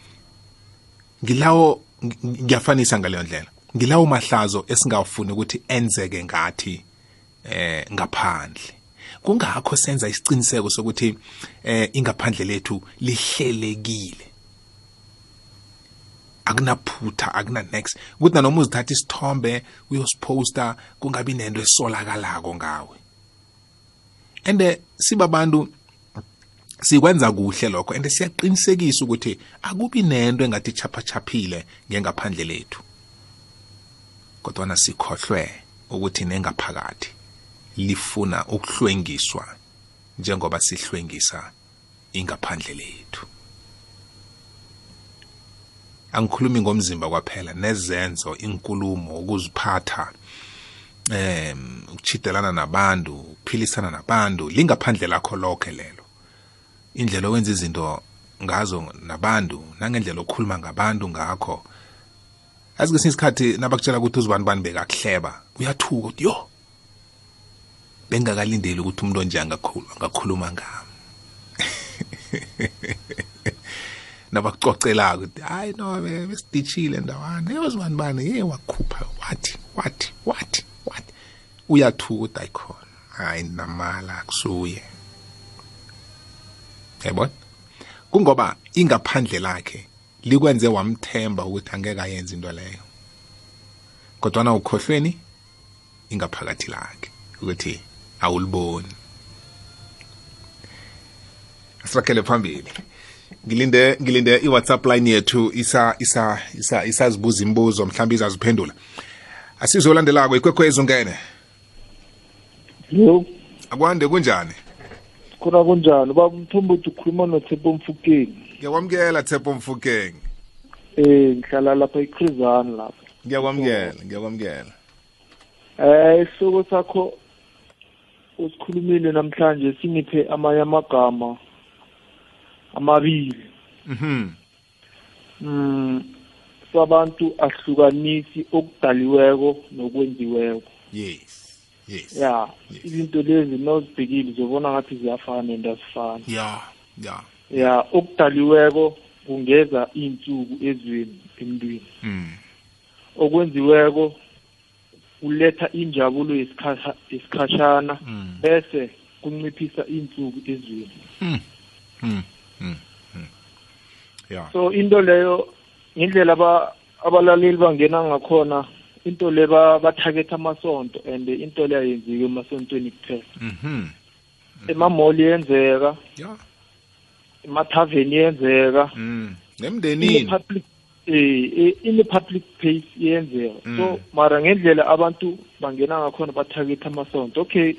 ngilawo ngiyafanisa ngaleyo ndlela. Ngilawo mahlazo esingafuni ukuthi enzeke ngathi eh ngaphandle. Kungakho senza isiqiniseko sokuthi eh ingaphandle lethu lihlelekile. Akunaphutha akuna next ukuthi nanoma uzithatha isithombe uyosiposta kungabi nento esolakalako ngawe. And sibabantu sikwenza kuhle lokho and siyaqinisekisa ukuthi akubi nento engathi chaphachaphile ngengaphandle lethu. Kodwana sikhohlwe ukuthi nengaphakathi lifuna ukuhlwengiswa njengoba sihlwengisa ingaphandle lethu. Angikhulumi ngomzimba kwaphela nezenzo inkulumo ukuziphatha em ukuchidelana nabantu ukuphilisana nabantu lingaphandle lakho lokho lelo. Indlela owenza izinto ngazo nabantu nangendlela okhuluma ngabantu ngakho. Azi kwesinye isikhathi nabakutshela ukuthi uzibani bani bekakuhleba uyathuka ukuthi yo bengakalindeli ukuthi umuntu onje angakhuluma ngami. nabakucocelako ukuthi hayi no besidishile ndawana. Eyozibani bani ye wakhupha wathi wathi wathi wathi uyathuka ukuthi ayikhona hayi namala kusuye yabona kungoba ingaphandle lakhe likwenze wamthemba ukuthi angeke ayenze into leyo. Kodwana ukhohlweni ingaphakathi lakhe ukuthi awuliboni. Sirakele phambili. Ngilinde ngilinde iWhatsApp line yethu isa isa isa isazibuza imibuzo mhlawumbe izaziphendula. Asizolandelako ikwekhwezo ngene Yo, akwande kunjani? Khona kunjani? Baba Mthombo uthi ukhuluma noThembo Mfukeni. ngiyakwamukela Tshepo Mfukeng Eh, ngihlala lapha eChrizana lapha. ngiyakwamukela ngiyakwamukela. Eh, isoko sakho usikhulumile namhlanje singiphe amanye amagama. Amabili. mhm Mm, sabantu ahlukanisi okudaliweko nokwenziweko. yes yes Ya, izinto lezi nozibhekile uzobona ngathi ziyafana and azifani. ya ya Ya, okudaliweko kungeza insuku ezweni emntwini. mm okwenziweko kuletha injabulo yesikhathi isikhashana Mm. bese kunciphisa insuku ezweni mm mm mm ya so into leyo ngendlela aba abalaleli bangena ngakhona into le ba- bathaketha amasonto and into leyo yenziwe emasontweni kuphela. Mhm emamoli yenzeka. Ya emathaveni yenzeka. Mm. In nemndenini eh eh, in public place yenzeka. Mm. so mara ngendlela abantu bangena ngakhona bathaketha amasonto. Okay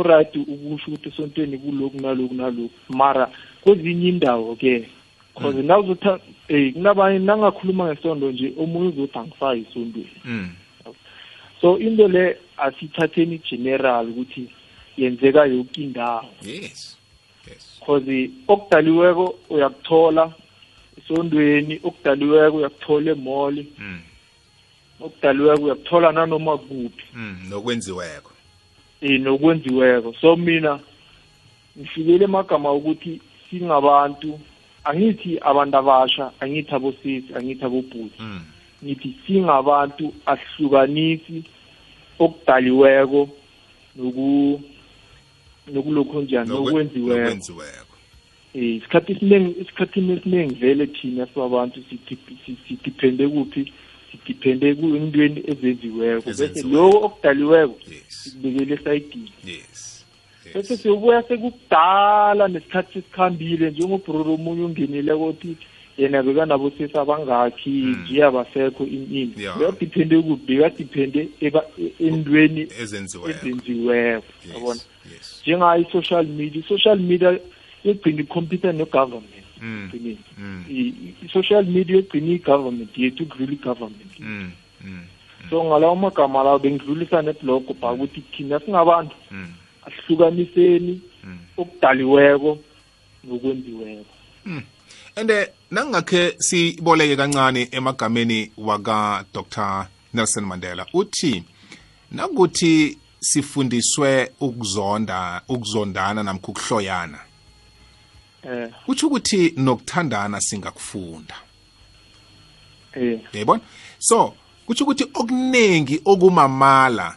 uright ukusho ukuthi esontweni kulokhu nalokhu nalokhu. Mara kwezinye indawo ke cause nawuzotha eh kunabanye nangakhuluma ngesonto nje omunye uzothi angisayi esontweni. Mm. So into le asithatheni general ukuthi yenzeka yonke indawo. Yes. Yes. Cause okudaliweko uyakuthola esondweni okudaliweko uyakuthola emall Mm. okudaliweko uyakuthola nanoma kuphi. Mm. nokwenziweko. Eh nokwenziweko. So mina ngifikele emagama ukuthi singabantu angithi abantu abasha angithi abosisi angithi abobhuti. Mm. ngithi singabantu asihlukanisi okudaliweko noku nokulokho njani nokwenziweko. eh isikhathi esiningi isikhathini esiningi vele thina sibabantu sidip- si- sidiphende kuphi? Sidiphende kuentweni ezenziweko bese Ezenziweko. lokho okudaliweko yes. sikubekele esayidini. Yes. Bese yes. siyobuya sekukudala nesikhathi sesikhambile njengobroro omunye ungenile kothi yena bekanabosesi abangakhi nje abasekho inini Yeah. bekadiphende kuphi bekadiphende eba- e- entweni ezenziweko. Ezenziweko yabona? Yes. Yes njengayo i-social media i-social media yogcina ikhompyutha ne-government Mm. Ekugcineni. Mm. I- i-social media yogcina i-government yethu kudlula i-government Mm. Mm. so ngalawo magama lawo bengidlulisa neblogo ba ukuthi thina singabantu Mm. asihlukaniseni Mm. okudaliweko nokwenziweko ende nangakhe siboleke kancane emagameni waka Dr Nelson Mandela uthi nakuthi sifundiswe ukuzonda ukuzondana namkha ukuhloyana eh. Kutsho ukuthi nokuthandana singakufunda. Eh. Yayibona so kutsho ukuthi okuningi okumamala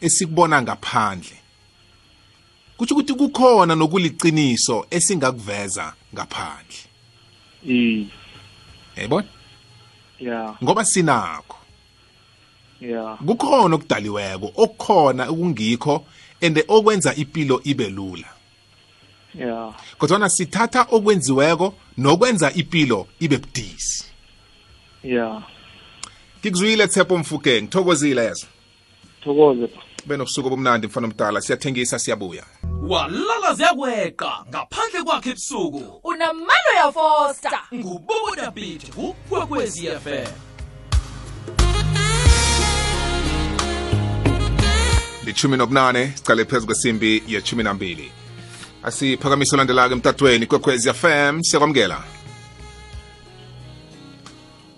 esikubona ngaphandle kutsho ukuthi kukhona nokuliciniso esingakuveza ngaphandle. Eh. Yayibona ya. Ngoba sinakho. Ya. Kukhona okudaliweko okukhona okungikho ende okwenza impilo ibe lula. Ya kodwana sithatha okwenziweko nokwenza ipilo ibe budisi. Ya ngikuzuyile tshepo mfukeng ngithokozile yezo thokoze benobusuku obumnandi mfana omdala siyathengisa siyabuya. Walala ziyakweqa ngaphandle kwakhe ebusuku. Unamalo yafosta ngububudapite kukwekwezi fe. Lichumi nobunane sicale phezu kwesimbi yechumi nambili asiphakamiso olandelayo emtatweni kwekhwezi fm siyakwamukela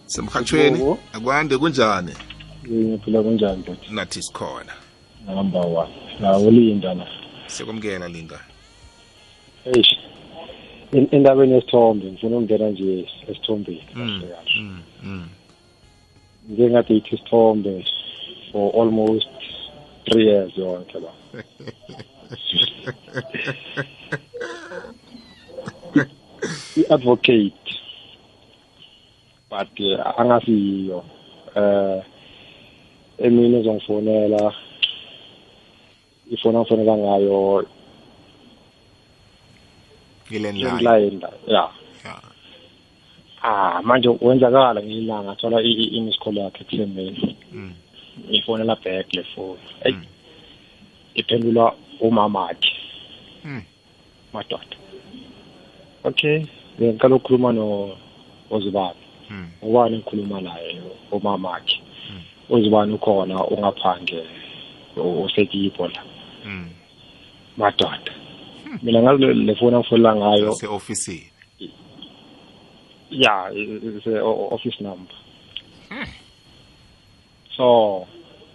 semhatshweni Yebo. akwande kunjani? Ngiphila kunjani bhuti nathi sikhona number one. Nawo linda na? Siyakwamukela linga eish In- endabeni yesithombe ngifuna ukungena nje esithombeni. Mm, kahle kahle. mm, mm. ngike ngadayithi isithombe for almost three years yonke la. i-advocate but uh, angasiyo eh emini ezongifonela ifoni angifonela ngayo. Ngilenlayo landline ya. Ah manje wenzakala ngilanga thola i-miss call yakhe ekuhlembeni Mm. ngifonela back le phone. Eyi iphendulwa umamakhe. Mm. Madoda okay ngicela ukukhuluma no ozibani Mm. ubani ngikhuluma naye umamakhe uzibani ukhona ungaphange usekipo la Mm. madoda mina ngazi le- le phone angifonela ngayo sase-ofisini yeah it's a office number so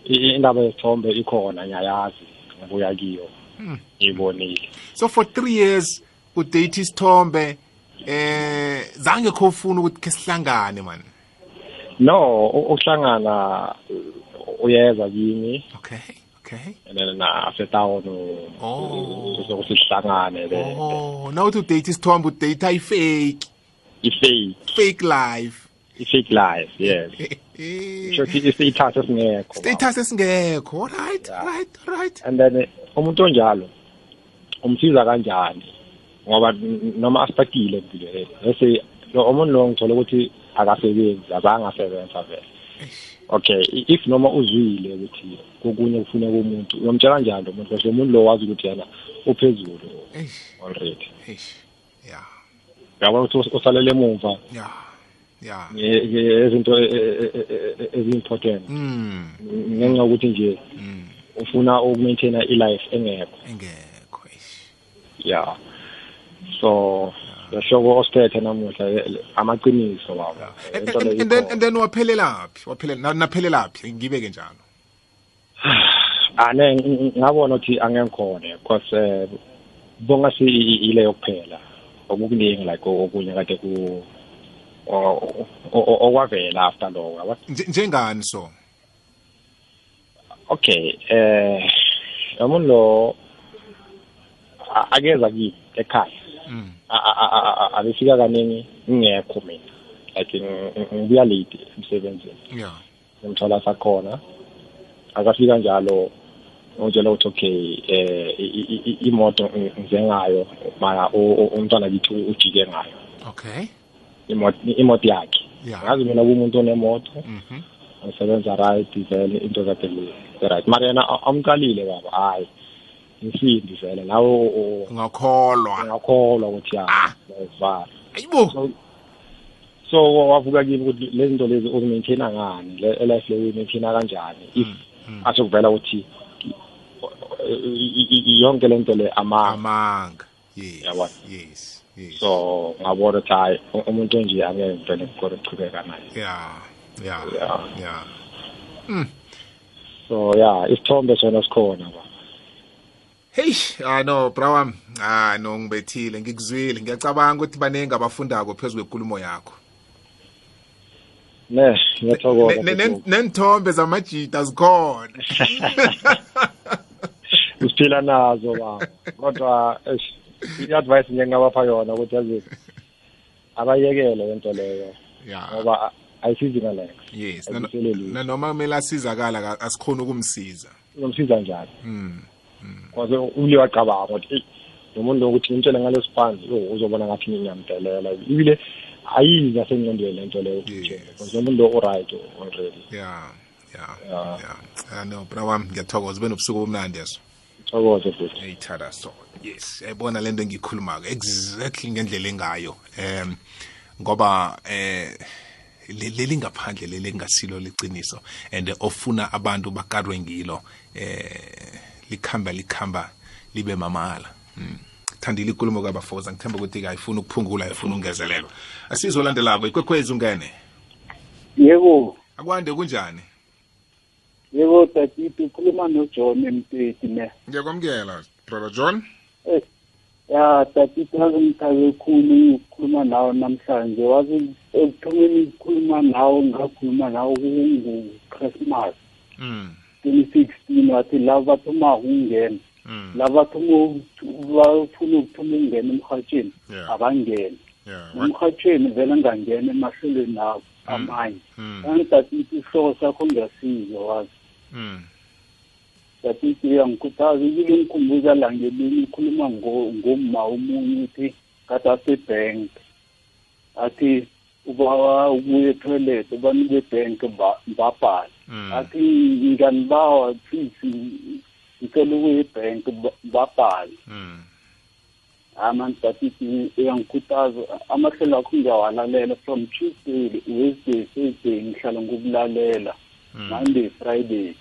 i- indaba yesithombe ikhona ngiyayazi ngibuya kiyo ngiyibonile so for three years udate isithombe eh zange kho ufuna ukuthi ke sihlangane man? No u- ukuhlangana uh, uyeza kimi. Okay okay. And then nasetown Oh. sokuthi sihlangane le. Oh nawuthi udate isithombe udate i-fake i-fake. Fake life. I-fake life yes. Shothi i-status esingekho status esingekho right right right. And then umuntu onjalo umsiza kanjani? Ngoba noma asipakile empilweni bese lo umuntu lo ngithola ukuthi akasebenzi azange asebenza vele. Okay if noma uzwile ukuthi kokunye kufuneka umuntu uyomtshela njani lo muntu? Because lo muntu lo wazi ukuthi yena uphezulu already. Yeah. Uyabona ukuthi us- usalele yeah. Nge- nge- ezinto e- e- e- e- ezi-important mm. Ngenxa yokuthi nje mm. Ufuna ukumaintaina i-life engekho. Engekho yeah so lehloko osiphethe namuhla amaqiniso baba And, then and then waphelelaphi waphelela na- naphelelaphi ngibeke njalo? Ane ng- ngabona ukuthi angengikhona because eh bongasi ile yokuphela. Okukuningi like okunye kade ku okwavela after lokho njengani so? Okay eh umuntu lo akeza kimi ekhaya? Mm. A- a- a- a- a- abefika kaningi ngingekho mina. Like ng- ng- ngibuya late emsebenzini. Yeah. Ngimthola sakhona. Akafika njalo. Ngitshela ukuthi okay eh imoto ng- ngize ngayo mara umntwana kithi ujike ngayo. Okay. Imoto imoto yakhe. Ngazi mina kumuntu onemoto. Mhm ngisebenza right vele into zakhe right. Mara yena a- amqalile baba hayi insindi vele u- ungakholwa. Ungakholwa ukuthi ya vala ayibo so wavuka kimi ukuthi lezi zinto lezi uzimaintaina ngani? Le life le uyimaintaina kanjani? If asho kuvela ukuthi yonke le nto le amanga. Yes yes so ngabona ukuthi hayi umuntu onje angeke ngivele ngikore ukuchubeka naye. Yeah yeah Yeah. yeah so ya isithombe sona sikhona ba Hey, ah no, bra wami. Ah no ngibethile, ngikuzwile. Ngiyacabanga ukuthi baningi abafundako phezulu kwenkulumo yakho. ne ngiyathokoza Ne- ne- Nenthombe zamajita zikhona. siphila nazo baba kodwa i-advice nje ngingabapha yona ukuthi yazi abayekele lento leyo Yeah. ngoba ayisizi ngaleyo Yes, Ayiseleli. na noma kumele asizakala ka- asikhona ukumsiza. uzomsiza njani Mm. kwaze ule wacabanga ukuthi nomuntu lokuthi ngimtshele ngaleso phansi yo uzobona ngathi ngiyamdelela ibile ayizi nasengqondweni lento leyo because nomuntu lo o-right already Yeah. Yeah. Yeah. Yeah. Ah no, bra wami ngiyathokoza ube nobusuku obumnandi yazo. thokoze futhi eyithanda so yes yayibona lento engiyikhulumako exactly ngendlela engayo um ngoba eh leli ngaphandle leli engasilo liciniso and ofuna abantu bakarwe ngilo eh likhamba likhamba libe mamala. Mm. thandile ikulumo kabafoza. Ngithemba ukuthi kayifuna ukuphungula ifuna ungezelelwa asizolandelako ikwekhwezi ungene? Yebo. Akwande kunjani? Yebo tatiti ukhuluma nojohn emteti ne. Ngiyakwamukela brother john. Eh, ya tatiti wazi ngithabe khulu ukukhuluma nawe namhlanje wazi ekuthomeni ukukhuluma nawe ngakhuluma nawe kungu-christmas mm. twenty sixteen wathi laba bathoma ukungena Mm. laba bathoma bafuna ukuthoma ukungena emrhatshweni Yeah. abangene yeah what? emrhatshweni vele ngangena emahlelweni abo amanye Mm. kanti tatiti isihloko sakho ngiyasizwa wazi Mm. Tatiti uyangikhuthaza ibile ngikhumbuza la ngelinye ukhuluma ngo- ngomma omunye uthi kade asebhenk athi ubawa ubuye etoilet abantu bebhenk babhala Mm. athi nganibawa please ngicela ukuye ebhenk babhala Mm. amani tatiti uyangikhuthaza amahlelo akho ngiyawalalela from tuesday wednesday thursday ngihlala ngokulalela. Monday friday.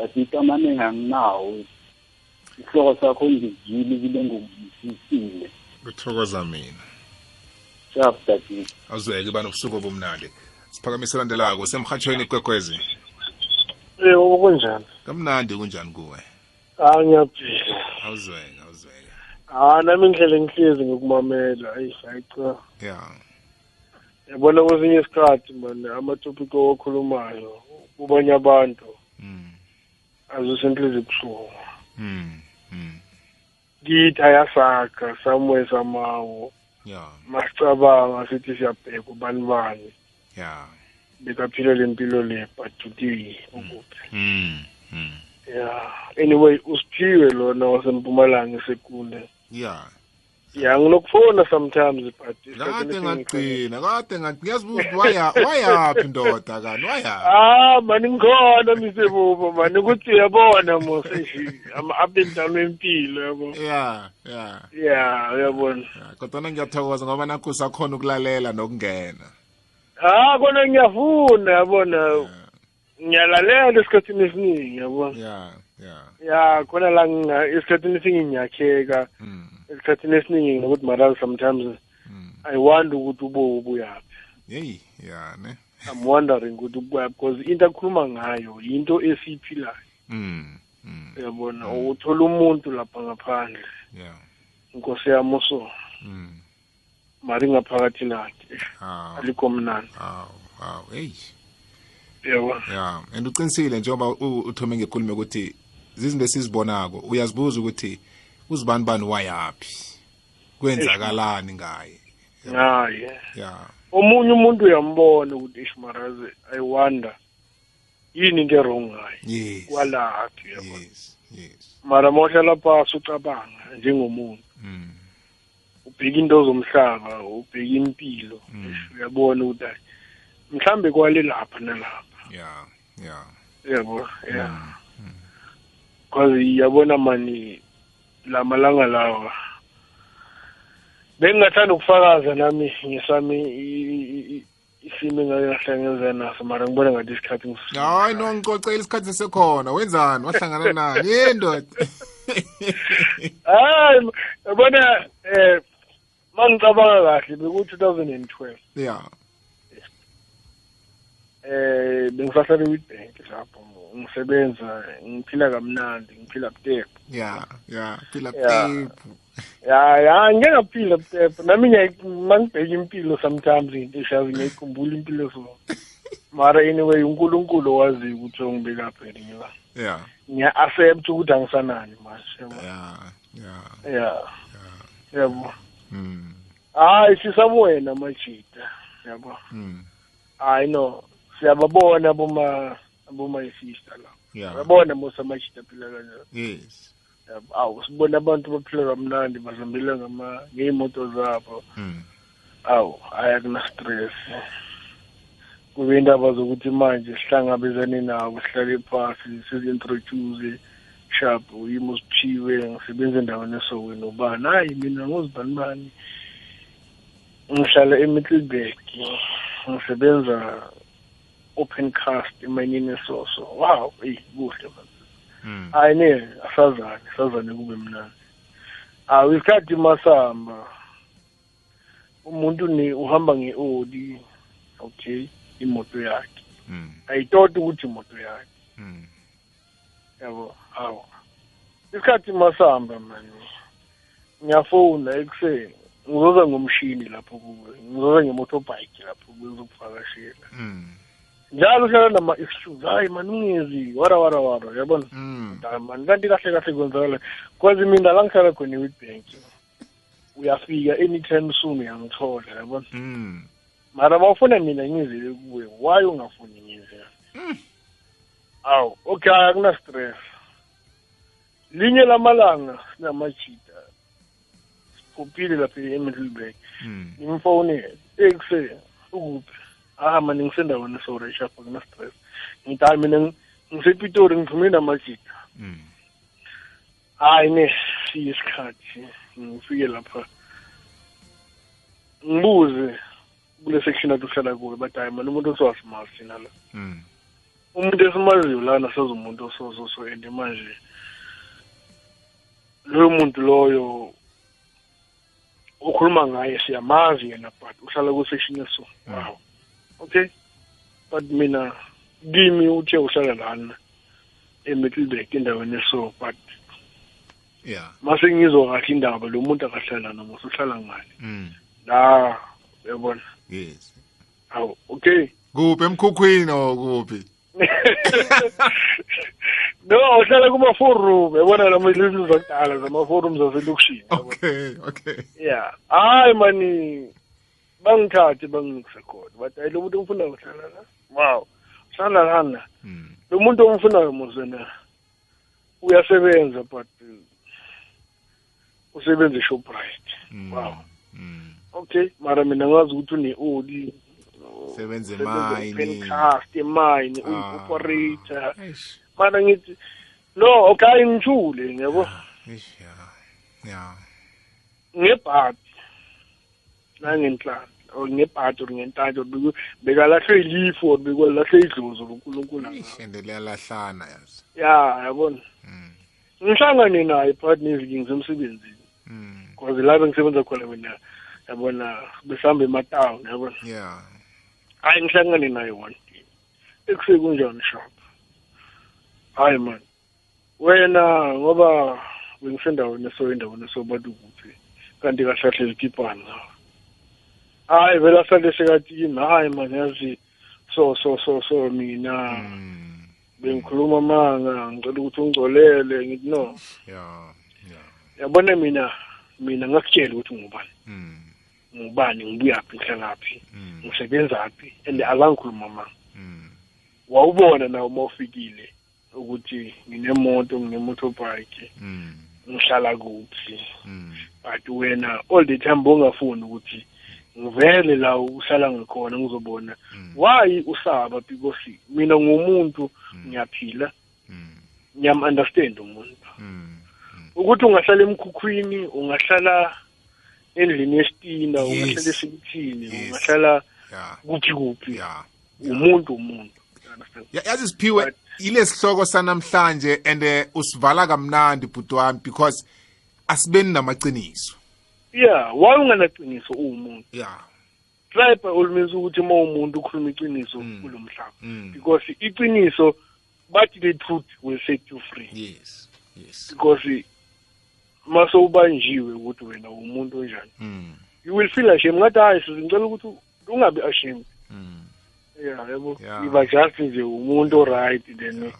Tatiti amaningi anginawo isihloko sakho ngizwile kile ngokuzwisisile kuthokoza mina. Shap tatiti awuzweke bani ubusuku obumnandi. Siphakamise elandelako semhatshweni ikwekwezi yebo kunjani kamnandi kunjani kuwe? Hayi ngiyaphila awuzweke awuzweke. Hayi nami indlela ngihlezi ngokumamela. Ayi hayicha ya. Yabona kwesinye isikhathi mani amatopiki owakhulumayo kubanye abantu. Mm. Azusenhlezi ebuhlungu. Mm. Mm. kithi ayasakha somewhere samawo ya. Masicabanga sithi siyabheka ubani bani. Ya. Bekaphila le mpilo le but today ukuphi Mm. Ya. Anyway usiphiwe lona wasempumalanga esekunde ya. Ya nginokufona sometimes but kade ngaqina kade ngathi ngiyazibuza ukuthi waya wayaphi ndoda kani? Wayaphi? Ah mani ngikhona misebubo mani. Ukuthi uyabona moseshi ama-up and down wempilo yabo. Ya ya. Ya uyabona. Ya. kodwana ngiyathokoza ngoba nakho usakhona ukulalela nokungena. Ah kona ngiyafuna yabona. Ngiyalalela esikhathini esiningi yabona ya ya. Ya khona la nginga- esikhathini esiningi ngiyakheka. Mm. Esikhathini esiningi ngokuthi mara sometimes i wonder ukuthi ubo ubuyaphi yeyi ya ne i'm wondering ukuthi ubuyaphi because into akhuluma ngayo yinto esiyiphilayo mm mm uyabona uthola umuntu lapha ngaphandle. Yeah. Inkosi yami uso mm mari ngaphakathi lakhe. Alikho mnandi. Hawu hey. Uyabona? Ya and uqinisile njengoba uthome ngekhulume ukuthi zizinto esizibonako uyazibuza ukuthi uzibani bani wayaphi? Kwenzakalani ngaye? Hayi ya. Omunye umuntu uyambona ukuthi ishmaraze i wonder yini into erong ngayo yes. Kwalaphi uyabona? Yes yes. Mara mawuhlala phasi ucabanga njengomuntu mm. ubheka into zomhlaba ubheka impilo uyabona ukuthi hayi mhlambe kwale lapha nalapha. Ya ya. Yabo ya. Because yabona mani lamalanga lawa. Bengingathanda ukufakaza nami ngesami i- i- i- isimo engahlangenzana naso mara ngibona ngathi isikhathi ngisi- hayi no ngicocela isikhathi sisekhona wenzani? Wahlangana nani? Ye ndoda? Hayi yabona eh mangicabanga kahle beku-2012 ya. Eh bengisahlala e-Witbank lapho. Ngisebenza ngiphila kamnandi ngiphila butepu ya ya phila Ya. pephu ya ya ngeke ngaphila butepu nami ngiyayi- mangibheka impilo sometimes into eshazi ngiyayikhumbula impilo so. Mara anyway unkulunkulu owaziyo ukuthi ongibekapha elinye la ya ngiya-accept ukuthi angisanani manje yabo. ya ya ya yabo mm hayi sisabuwena majida yabo. Mm hayi no siyababona aboma aboma-sister la. Ya uyabona mos amajida aphila kanjani yes. Yabo, awu sibona abantu baphila kamnandi bazambela ngama ngey'moto zabo. Mm awu hhayi akuna-stress. Kube indaba zokuthi manje sihlangabezane nabo sihlale phasi sizi-introduce sharp yimi usiphiwe ngisebenza endaweni esokweni ubani hayi mina ngozibani bani? Ngihlala emiddleburg ngisebenza open cast emayinini esoso. Wow eyi kuhle man. mm hayi ne asazane asazane kube mnandi. Awu isikhathi masamba umuntu ni uhamba nge-oli okay imoto yakhe. Mm ayitoti ukuthi imoto yakhe. Mm yabo hawu isikhathi masamba mani ngiyafona ekuseni ngizoza ngomshini lapho kuwe ngizoza nge-motorbike lapho kuwe ngizokuvakashela mm njalo uhlala nama-excuse hayi mani ungezi wara wara wara. Yabona mm. mani kanti kahle kahle kwenzakala kwazi mina la ngihlala khona e-witbank uyafika anytime soon uyangithola yabona mm. Mara bawufuna mina ngizele kuwe why ungafuni ngizele? Awu okay akuna-stress linye lamalanga sinamajida siphophile lapha e-middleburg mm. Ngimfowunele ekuseni ukuphi? Ah mani ngisendaweni esoreshapha kuna-stress ngithi hayi mina ngi- ngisepitori ngiphume namajida mm. Hayi ne siye isikhathi ngifike lapha. Ngibuze kule section athi uhlala kuyo bathi hayi mani umuntu osiwasimazi thina la mm. Umuntu esimaziyo lana seza umuntu osososo and manje loyo muntu loyo ukhuluma ngaye siyamazi yena but uhlala ku-section eso. Wow. Okay? But mina kimi uthe uhlala lana e-middleburg endaweni eso but ya mase ngizwa kahle indaba lo muntu akahlala noma usuhlala ngani mm. La uyabona? Yes. Awu okay. Kuphi emkhukhwini or kuphi? No uhlala kuma-forum yabona lama lezi zakudala zama-forum zaselokishini okay okay. Ya hayi mani bangithathe banginikise khona but hayi lo muntu omfunayo uhlala la wow uhlala lana mm lo muntu omfunayo mosena uyasebenza but uh, usebenza e-shoprite. Mm wow. Mm okay mara mina ngazi ukuthi une-oli sebenza usebenza emayini i-pencast emayini Ah. uyi-operator Eish, mara ngithi no okay ngithule ngiyabo eish, ya ya. Ngebhadi. Nangenhlanhla or ngebhadi or ngentanto beku- bekalahlwe ilifu or bekwalahlwe idlozi lunkulunkulu Eish, and liyalahlana yazi. Ya yabona. Mm ngihlangane naye phakathi neviki ngisemsebenzini. Mm because la bengisebenza khona mina yabona besihamba ematown yabona. Yeah hayi ngihlangane naye one day. Ekusekunjani shop? Hayi man. Wena ngoba bengisendaweni eso endaweni esobantu kuphi kanti kahlahle likipani ngawo hayi vele ahlale sekatini hayi man yazi so so so so mina. Mm. bengikhuluma amanga ngicela ukuthi ungcolele ngithi no. Yeah yeah yabona mina mina ngakutshela ukuthi ngubani? Mm. ngubani ngibuyaphi ngihlalaphi Mm. ngisebenzaphi? And azangikhuluma amanga Mm. wawubona nawe uma ufikile ukuthi nginemoto ngine-motorbike ngihlala kuphi? But wena all the time bongafuni ukuthi ngivele la uhlala ngikhona ngizobona. Why usaba because mina ngumuntu ngiyaphila. Mm. ngiyam-understand umuntu. Ukuthi ungahlala emkhukhwini ungahlala endlini yesitina Yes. ungahlala esibithini ungahlala kuphi kuphi umuntu umuntu. Understand? Yazi siphiwe ile sihloko sanamhlanje and eh, usivala kamnandi bhuti wami because asibeni namaqiniso yeah why unganaqiniso uwumuntu. Yeah all means ukuthi uma umuntu ukhuluma iqiniso kulo mhlaba. Mm. because iqiniso bathi the truth will set you free. Yes yes. Because mase ubanjiwe ukuthi wena umuntu onjani. Mm. you will feel ashamed. Ngathi hayi size ngicela ukuthi ungabi ashamed. Mm. yeah Yeah. iba just nje umuntu oright then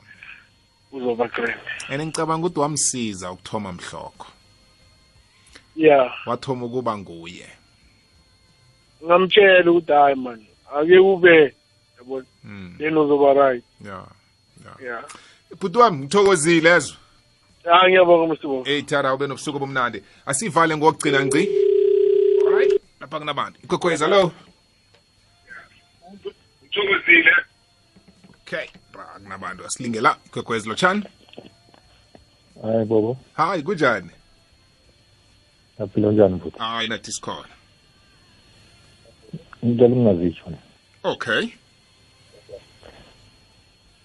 uzoba great. And ngicabanga ukuthi wamsiza ukuthoma mhloko yeah wathoma ukuba nguye. Ngamtshela ukuthi hayi man ake ube yabo mm. then uzoba right. Yeah yeah bhuti wami ngithokozile ezwe. Ah ngiyabonga msibo hey thara ube nobusuku bomnandi asivale ngokugcina ngci. Alright lapha kunabantu. Ikwekwezi hello? Uthokozile okay bra kunabantu. Asilinge la ikwekwezi lotshani. Hayi bobo. Hayi kunjani? Aphila njani futhi? Hayi nathi sikhona ngicela ungazitsho okay.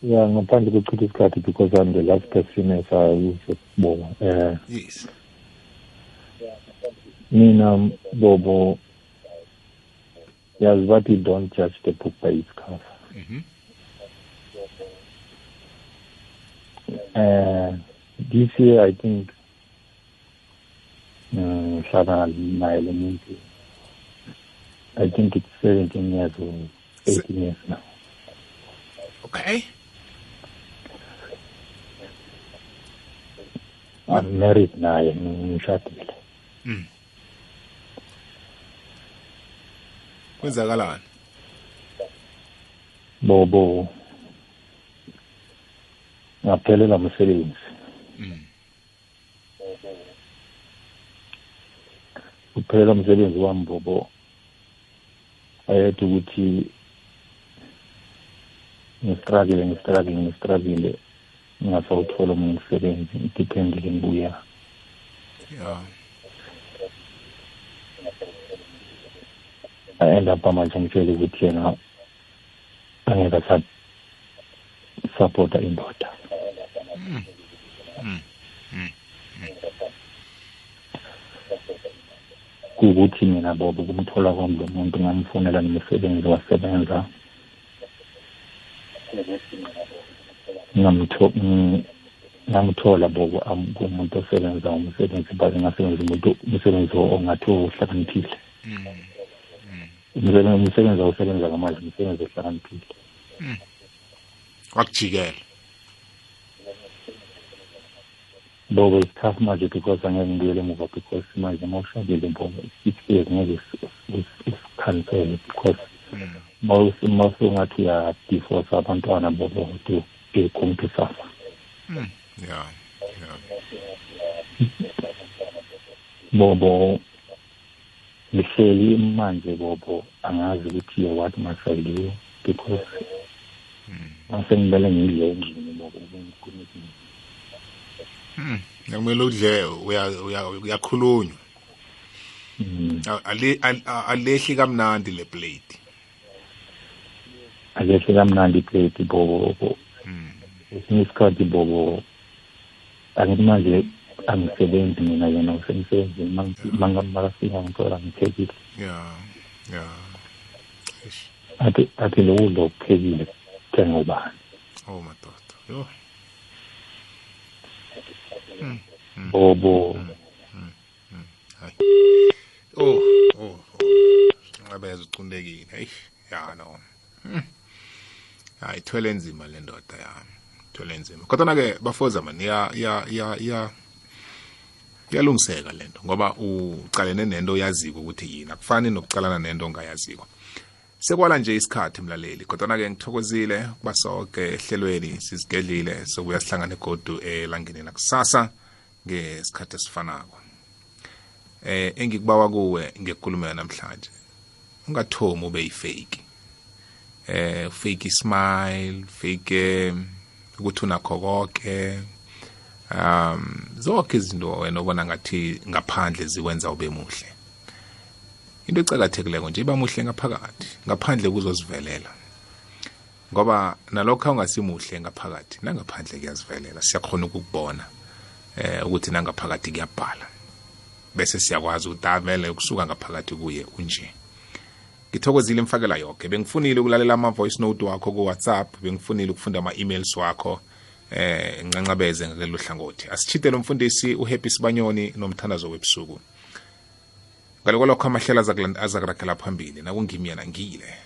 Ya ngaphandle kokuchitha isikhathi because I'm the last person esayuzokubonga eh yes. Mina bobo yazi bathi don't judge the book by its cover. Mhm. uh, this year I think uh, hlala naye lo muntu I think it's 17 years or 18 years now. Okay. I'm married naye ngishadile kwenzakalani? Bobo. Ngaphelela umsebenzi. Mm. Uphelela umsebenzi wami bobo ayethe ukuthi ngistruggle ngistruggle ngistruggle ngingasawuthola omunye umsebenzi ngidependile ngibuya yeah up manje ngitshele ukuthi yena angeke asapota indoda Mm. Mm. Mm. Kuwukuthi mina bobo kumthola kwami lo muntu ngamfunela nomsebenzi wasebenza. Ngamtho- ngamthola bobo umuntu kumuntu osebenza umsebenzi but ngasebenza umuntu umsebenzi ongathi uhlakaniphile. Mm. umsebenzi umsebenzi awusebenza ngamanje umsebenzi ohlakaniphile. Wakujikela bobo it's tough manje because angeke ngibuyele emuva because manje uma ushadile bobo six years ngeke usikhansele because uma usungathi uyadivorce abantwana bobo to going to suffer Mm. yeah yeah bobo ngihleli manje bobo angazi ukuthi what must I do because mase ngibele ngidle endlini bobo kungikhuluma Mm. Nakumele udle uya- uya- uyakhulunywa. A- alehli kamnandi le plate. Akehle kamnandi iplate bobo esinye isikhathi bobo angithi manje angisebenzi mina yena usemsebenzini makafika ngithola ngithekile. Ya ya athi athi lokudla okuphekile kuthenga ubani? Oh madoda. Yo Mm, mm, bobo hayi oh oh ngabeza ucundekile hey ya no. Hayi thwele nzima le ndoda ya. Thwele nzima. Kodwa ke bafoza man ya ya ya ya iyalungiseka lento ngoba ucalene nento oyaziko ukuthi yini. Akufani nokucalana nento ongayaziko. Sekwala nje isikhathi mlaleli kodwa ke ngithokozile kuba sonke ehlelweni sizigedlile sokuya sihlangana egodu elangeni lakusasa. Ngesikhathi esifanako. Eh engikubawa kuwe ngekulumo namhlanje. Ungathomi ube yifake eh fake smile fake ukuthi unakho konke um zonke izinto wena obona ngathi ngaphandle zikwenza ube muhle. Into ecakathekileko nje iba muhle ngaphakathi ngaphandle kuzozivelela ngoba nalokho ungasimuhle ngaphakathi nangaphandle kuyazivelela siyakhona ukukubona. Eh ukuthi nangaphakathi kuyabhala. Bese siyakwazi ukuthi avele ukusuka ngaphakathi kuye unje ngithokozile imfakela yonke. Bengifunile ukulalela ama-voice note wakho ku-whatsapp bengifunile ukufunda ama-emails wakho. Eh ncancabeze ngalelo hlangothi. Asichite lo mfundisi uhappy sibanyoni nomthandazo webusuku. Ngaloko lokho amahlelo azakuragela phambili. Nakungimi yena ngile